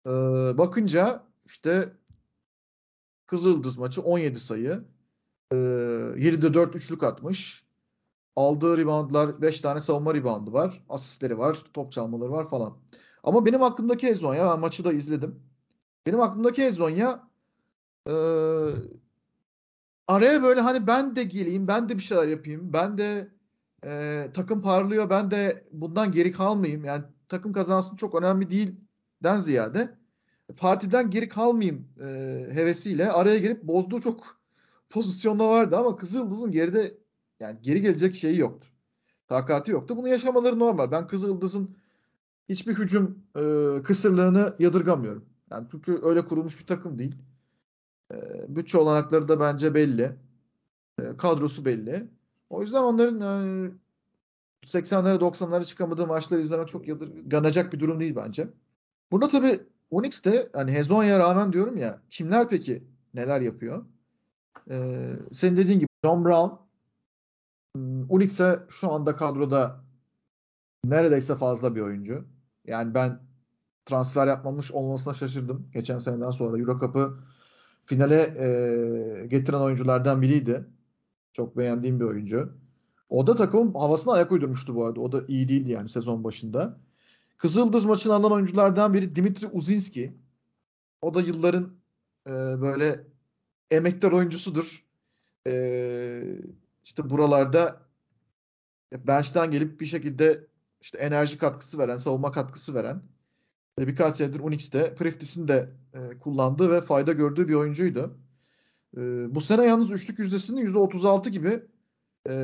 E, bakınca işte Kızıldız maçı 17 sayı. E, 7'de 4 üçlük atmış. Aldığı reboundlar 5 tane savunma reboundu var. Asistleri var. Top çalmaları var falan. Ama benim aklımdaki Ezonya ben maçı da izledim. Benim aklımdaki Ezonya e, araya böyle hani ben de geleyim, ben de bir şeyler yapayım. Ben de e, takım parlıyor, ben de bundan geri kalmayayım. Yani takım kazansın çok önemli değilden ziyade partiden geri kalmayayım e, hevesiyle araya girip bozduğu çok pozisyonda vardı ama Kızıldız'ın geride yani geri gelecek şeyi yoktu. Takati yoktu. Bunu yaşamaları normal. Ben Kızıldız'ın hiçbir hücum e, kısırlığını yadırgamıyorum. Yani çünkü öyle kurulmuş bir takım değil. E, bütçe olanakları da bence belli. E, kadrosu belli. O yüzden onların e, 80'lere 90'lara çıkamadığı maçları izlemek çok yadırganacak bir durum değil bence. Burada tabii Onyx'te hani Hezonya'ya rağmen diyorum ya kimler peki neler yapıyor? Ee, senin dediğin gibi John Brown Onyx'e şu anda kadroda neredeyse fazla bir oyuncu. Yani ben transfer yapmamış olmasına şaşırdım. Geçen seneden sonra Euro Cup'ı finale e, getiren oyunculardan biriydi. Çok beğendiğim bir oyuncu. O da takımın havasına ayak uydurmuştu bu arada. O da iyi değildi yani sezon başında. Kızıldız maçını alan oyunculardan biri Dimitri Uzinski. O da yılların e, böyle emektar oyuncusudur. E, işte buralarda bench'ten gelip bir şekilde işte enerji katkısı veren, savunma katkısı veren e, birkaç senedir Unix'te Priftis'in de e, kullandığı ve fayda gördüğü bir oyuncuydu. E, bu sene yalnız üçlük yüzdesinin %36 gibi e,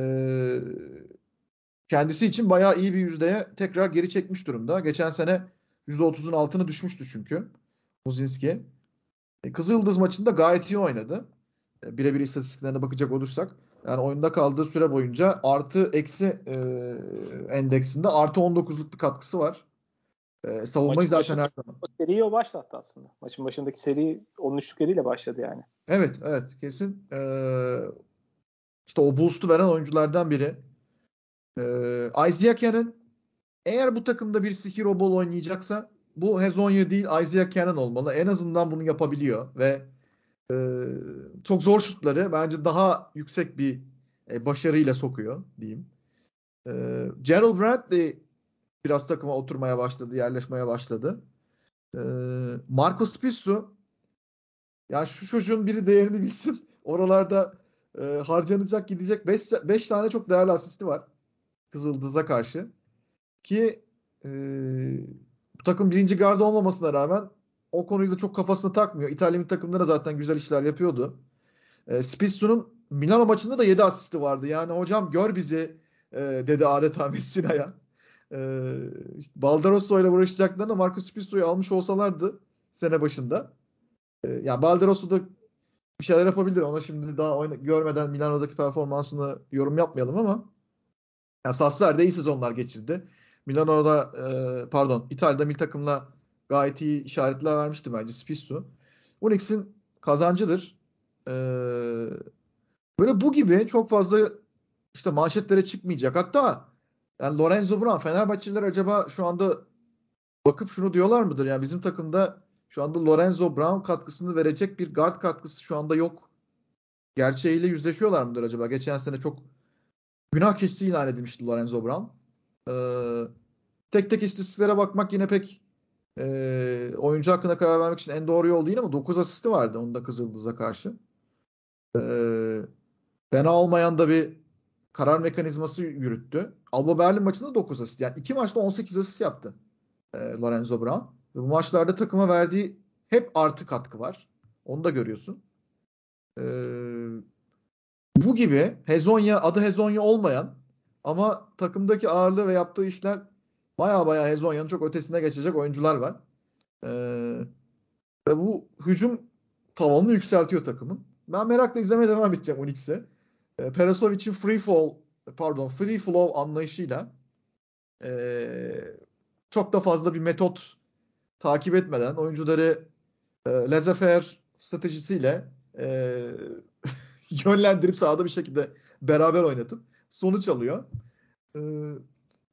kendisi için bayağı iyi bir yüzdeye tekrar geri çekmiş durumda. Geçen sene %30'un altına düşmüştü çünkü Muzinski. E, Kızıldız maçında gayet iyi oynadı. E, birebir istatistiklerine bakacak olursak. Yani oyunda kaldığı süre boyunca artı eksi e, endeksinde artı 19'luk bir katkısı var. E, savunmayı Maçın zaten her zaman. Seriyi o başlattı aslında. Maçın başındaki seri 13'lükleriyle başladı yani. Evet evet kesin. E, işte o boost'u veren oyunculardan biri. Ee, Isaiah Cannon eğer bu takımda bir hero ball oynayacaksa bu Hezonya değil Isaiah Cannon olmalı. En azından bunu yapabiliyor ve e, çok zor şutları bence daha yüksek bir e, başarıyla sokuyor diyeyim. E, Gerald Bradley biraz takıma oturmaya başladı, yerleşmeye başladı. E, Marco Spissu ya şu çocuğun biri değerini bilsin. Oralarda e, harcanacak gidecek 5 tane çok değerli asisti var. Kızıldız'a karşı. Ki e, bu takım birinci garda olmamasına rağmen o konuyu da çok kafasına takmıyor. İtalyan takımları zaten güzel işler yapıyordu. E, Spissu'nun Milano maçında da 7 asisti vardı. Yani hocam gör bizi e, dedi adeta Messina'ya. E, işte Baldarosso ile uğraşacaklarına Marcus Spissu'yu almış olsalardı sene başında. E, yani Baldarosso da bir şeyler yapabilir. Ona şimdi daha oyna, görmeden Milano'daki performansını yorum yapmayalım ama yani Sassar da iyi sezonlar geçirdi. Milano'da e, pardon İtalya'da milli takımla gayet iyi işaretler vermişti bence Spissu. Unix'in kazancıdır. E, böyle bu gibi çok fazla işte manşetlere çıkmayacak. Hatta yani Lorenzo Brown Fenerbahçeliler acaba şu anda bakıp şunu diyorlar mıdır? Yani bizim takımda şu anda Lorenzo Brown katkısını verecek bir guard katkısı şu anda yok. Gerçeğiyle yüzleşiyorlar mıdır acaba? Geçen sene çok günah keçisi ilan edilmişti Lorenzo Brown. Ee, tek tek istatistiklere bakmak yine pek E, oyuncu hakkında karar vermek için en doğru yol değil ama 9 asisti vardı onda Kızıldız'a karşı. E, fena olmayan da bir karar mekanizması yürüttü. Alba Berlin maçında 9 asist. Yani iki maçta 18 asist yaptı e, Lorenzo Brown. Ve bu maçlarda takıma verdiği hep artı katkı var. Onu da görüyorsun. E, bu gibi Hezonya adı Hezonya olmayan ama takımdaki ağırlığı ve yaptığı işler baya baya Hezonya'nın çok ötesine geçecek oyuncular var. E, ve bu hücum tavanını yükseltiyor takımın. Ben merakla izlemeye devam edeceğim Unix'i. E, Perasovic'in free fall pardon free flow anlayışıyla e, çok da fazla bir metot takip etmeden oyuncuları e, laissez stratejisiyle e, yönlendirip sahada bir şekilde beraber oynatıp sonuç alıyor. E,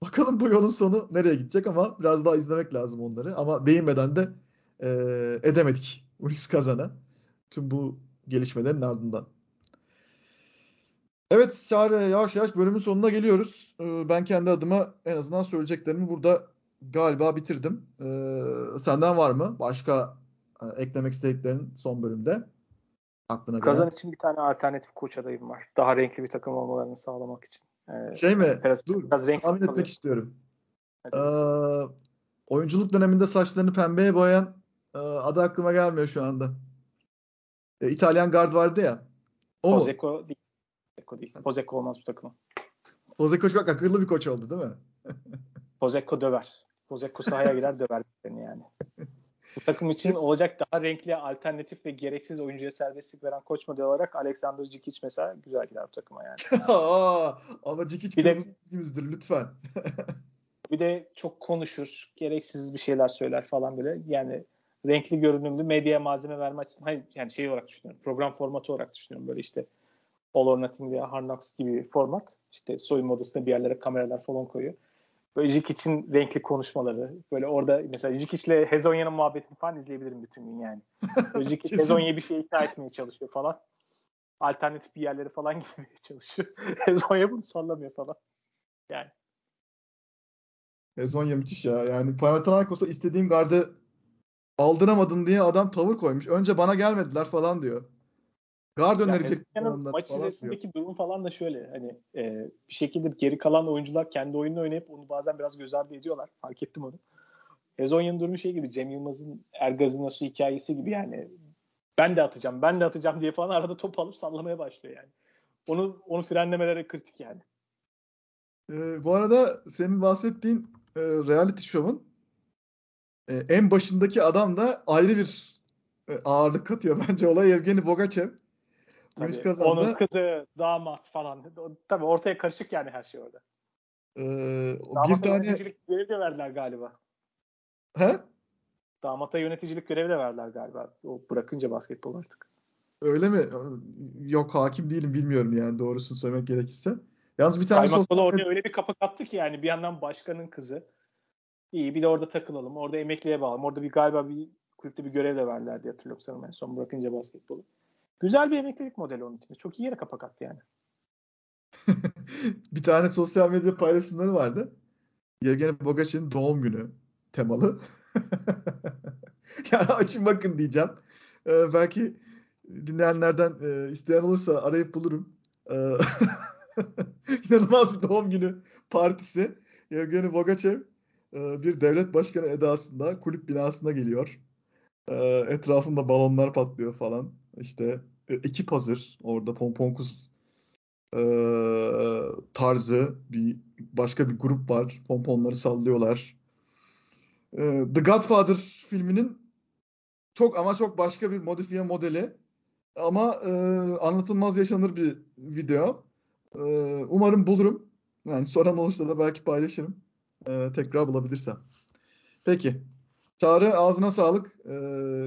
bakalım bu yolun sonu nereye gidecek ama biraz daha izlemek lazım onları. Ama değinmeden de e, edemedik Unix kazana. Tüm bu gelişmelerin ardından. Evet Çağrı yavaş yavaş bölümün sonuna geliyoruz. Ee, ben kendi adıma en azından söyleyeceklerimi burada galiba bitirdim. Ee, senden var mı başka e, eklemek istediklerin son bölümde? Aklına Kazan gelen. için bir tane alternatif koç adayım var. Daha renkli bir takım olmalarını sağlamak için. Ee, şey mi? Biraz, Dur, biraz renkli tahmin etmek istiyorum. Ee, oyunculuk döneminde saçlarını pembeye boyayan e, adı aklıma gelmiyor şu anda. E, İtalyan guard vardı ya. O Ozeko değil. Pozeko değil. Pozeko olmaz bu takıma. Pozeko çok akıllı bir koç oldu değil mi? Pozeko döver. Pozeko sahaya girer döver beni yani. Bu takım için olacak daha renkli, alternatif ve gereksiz oyuncuya serbestlik veren koç modeli olarak Alexander Cikic mesela güzel gider bu takıma yani. Ama Cikic de, lütfen. bir de çok konuşur, gereksiz bir şeyler söyler falan böyle. Yani renkli görünümlü medya malzeme verme açısından hayır yani şey olarak düşünüyorum. Program formatı olarak düşünüyorum. Böyle işte All or Nothing veya Hard Knocks gibi format. İşte soyunma odasında bir yerlere kameralar falan koyuyor. Böyle için renkli konuşmaları. Böyle orada mesela Jikic'le Hezonya'nın muhabbetini falan izleyebilirim bütün gün yani. Jikic Hezonya'ya bir şey ikna etmeye çalışıyor falan. Alternatif bir yerlere falan gitmeye çalışıyor. Hezonya bunu sallamıyor falan. Yani. Hezonya müthiş ya. Yani Panathinaikos'a istediğim gardı aldıramadım diye adam tavır koymuş. Önce bana gelmediler falan diyor. Guard önerecek. Maç içerisindeki durum falan da şöyle hani e, bir şekilde geri kalan oyuncular kendi oyununu oynayıp onu bazen biraz göz ardı ediyorlar. Fark ettim onu. Ezonya'nın durumu şey gibi Cem Yılmaz'ın Ergazinası hikayesi gibi yani ben de atacağım ben de atacağım diye falan arada top alıp sallamaya başlıyor yani. Onu onu frenlemeleri kritik yani. Ee, bu arada senin bahsettiğin e, reality show'un e, en başındaki adam da ayrı bir e, ağırlık katıyor bence olay Evgeni Bogachev. Tabii, kazandı. Onun kızı, damat falan. Tabii ortaya karışık yani her şey orada. Ee, bir tane yöneticilik görevi de verdiler galiba. He? Damata yöneticilik görevi de verdiler galiba. O bırakınca basketbol artık. Öyle mi? Yok hakim değilim bilmiyorum yani doğrusunu söylemek gerekirse. Yalnız bir tane sosyal... sosyal... orada öyle bir kapak attı ki yani bir yandan başkanın kızı. İyi bir de orada takılalım. Orada emekliye bağlayalım. Orada bir galiba bir kulüpte bir görev de verdiler diye hatırlıyorum en son bırakınca basketbolu. Güzel bir emeklilik modeli onun için. Çok iyi yere kapak attı yani. bir tane sosyal medya paylaşımları vardı. Yevgeni Bogaç'ın doğum günü temalı. yani açın bakın diyeceğim. Ee, belki dinleyenlerden e, isteyen olursa arayıp bulurum. Ee, inanılmaz bir doğum günü partisi. Yevgeni Bogaçev e, bir devlet başkanı edasında kulüp binasına geliyor. E, etrafında balonlar patlıyor falan. İşte ekip hazır. Orada Pomponkus e, tarzı bir başka bir grup var. Pomponları sallıyorlar. E, The Godfather filminin çok ama çok başka bir modifiye modeli. Ama e, anlatılmaz yaşanır bir video. E, umarım bulurum. Yani soran olursa da belki paylaşırım. E, tekrar bulabilirsem. Peki. Çağrı ağzına sağlık. E,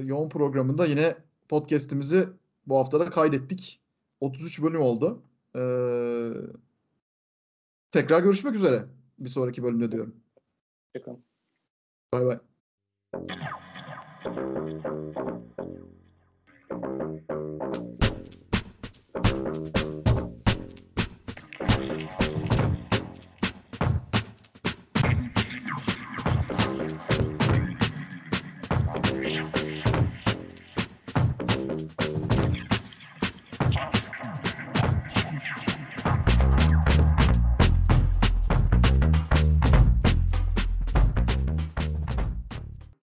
yoğun programında yine podcast'imizi bu hafta da kaydettik. 33 bölüm oldu. Ee, tekrar görüşmek üzere. Bir sonraki bölümde diyorum. Hoşçakalın. Bay bay.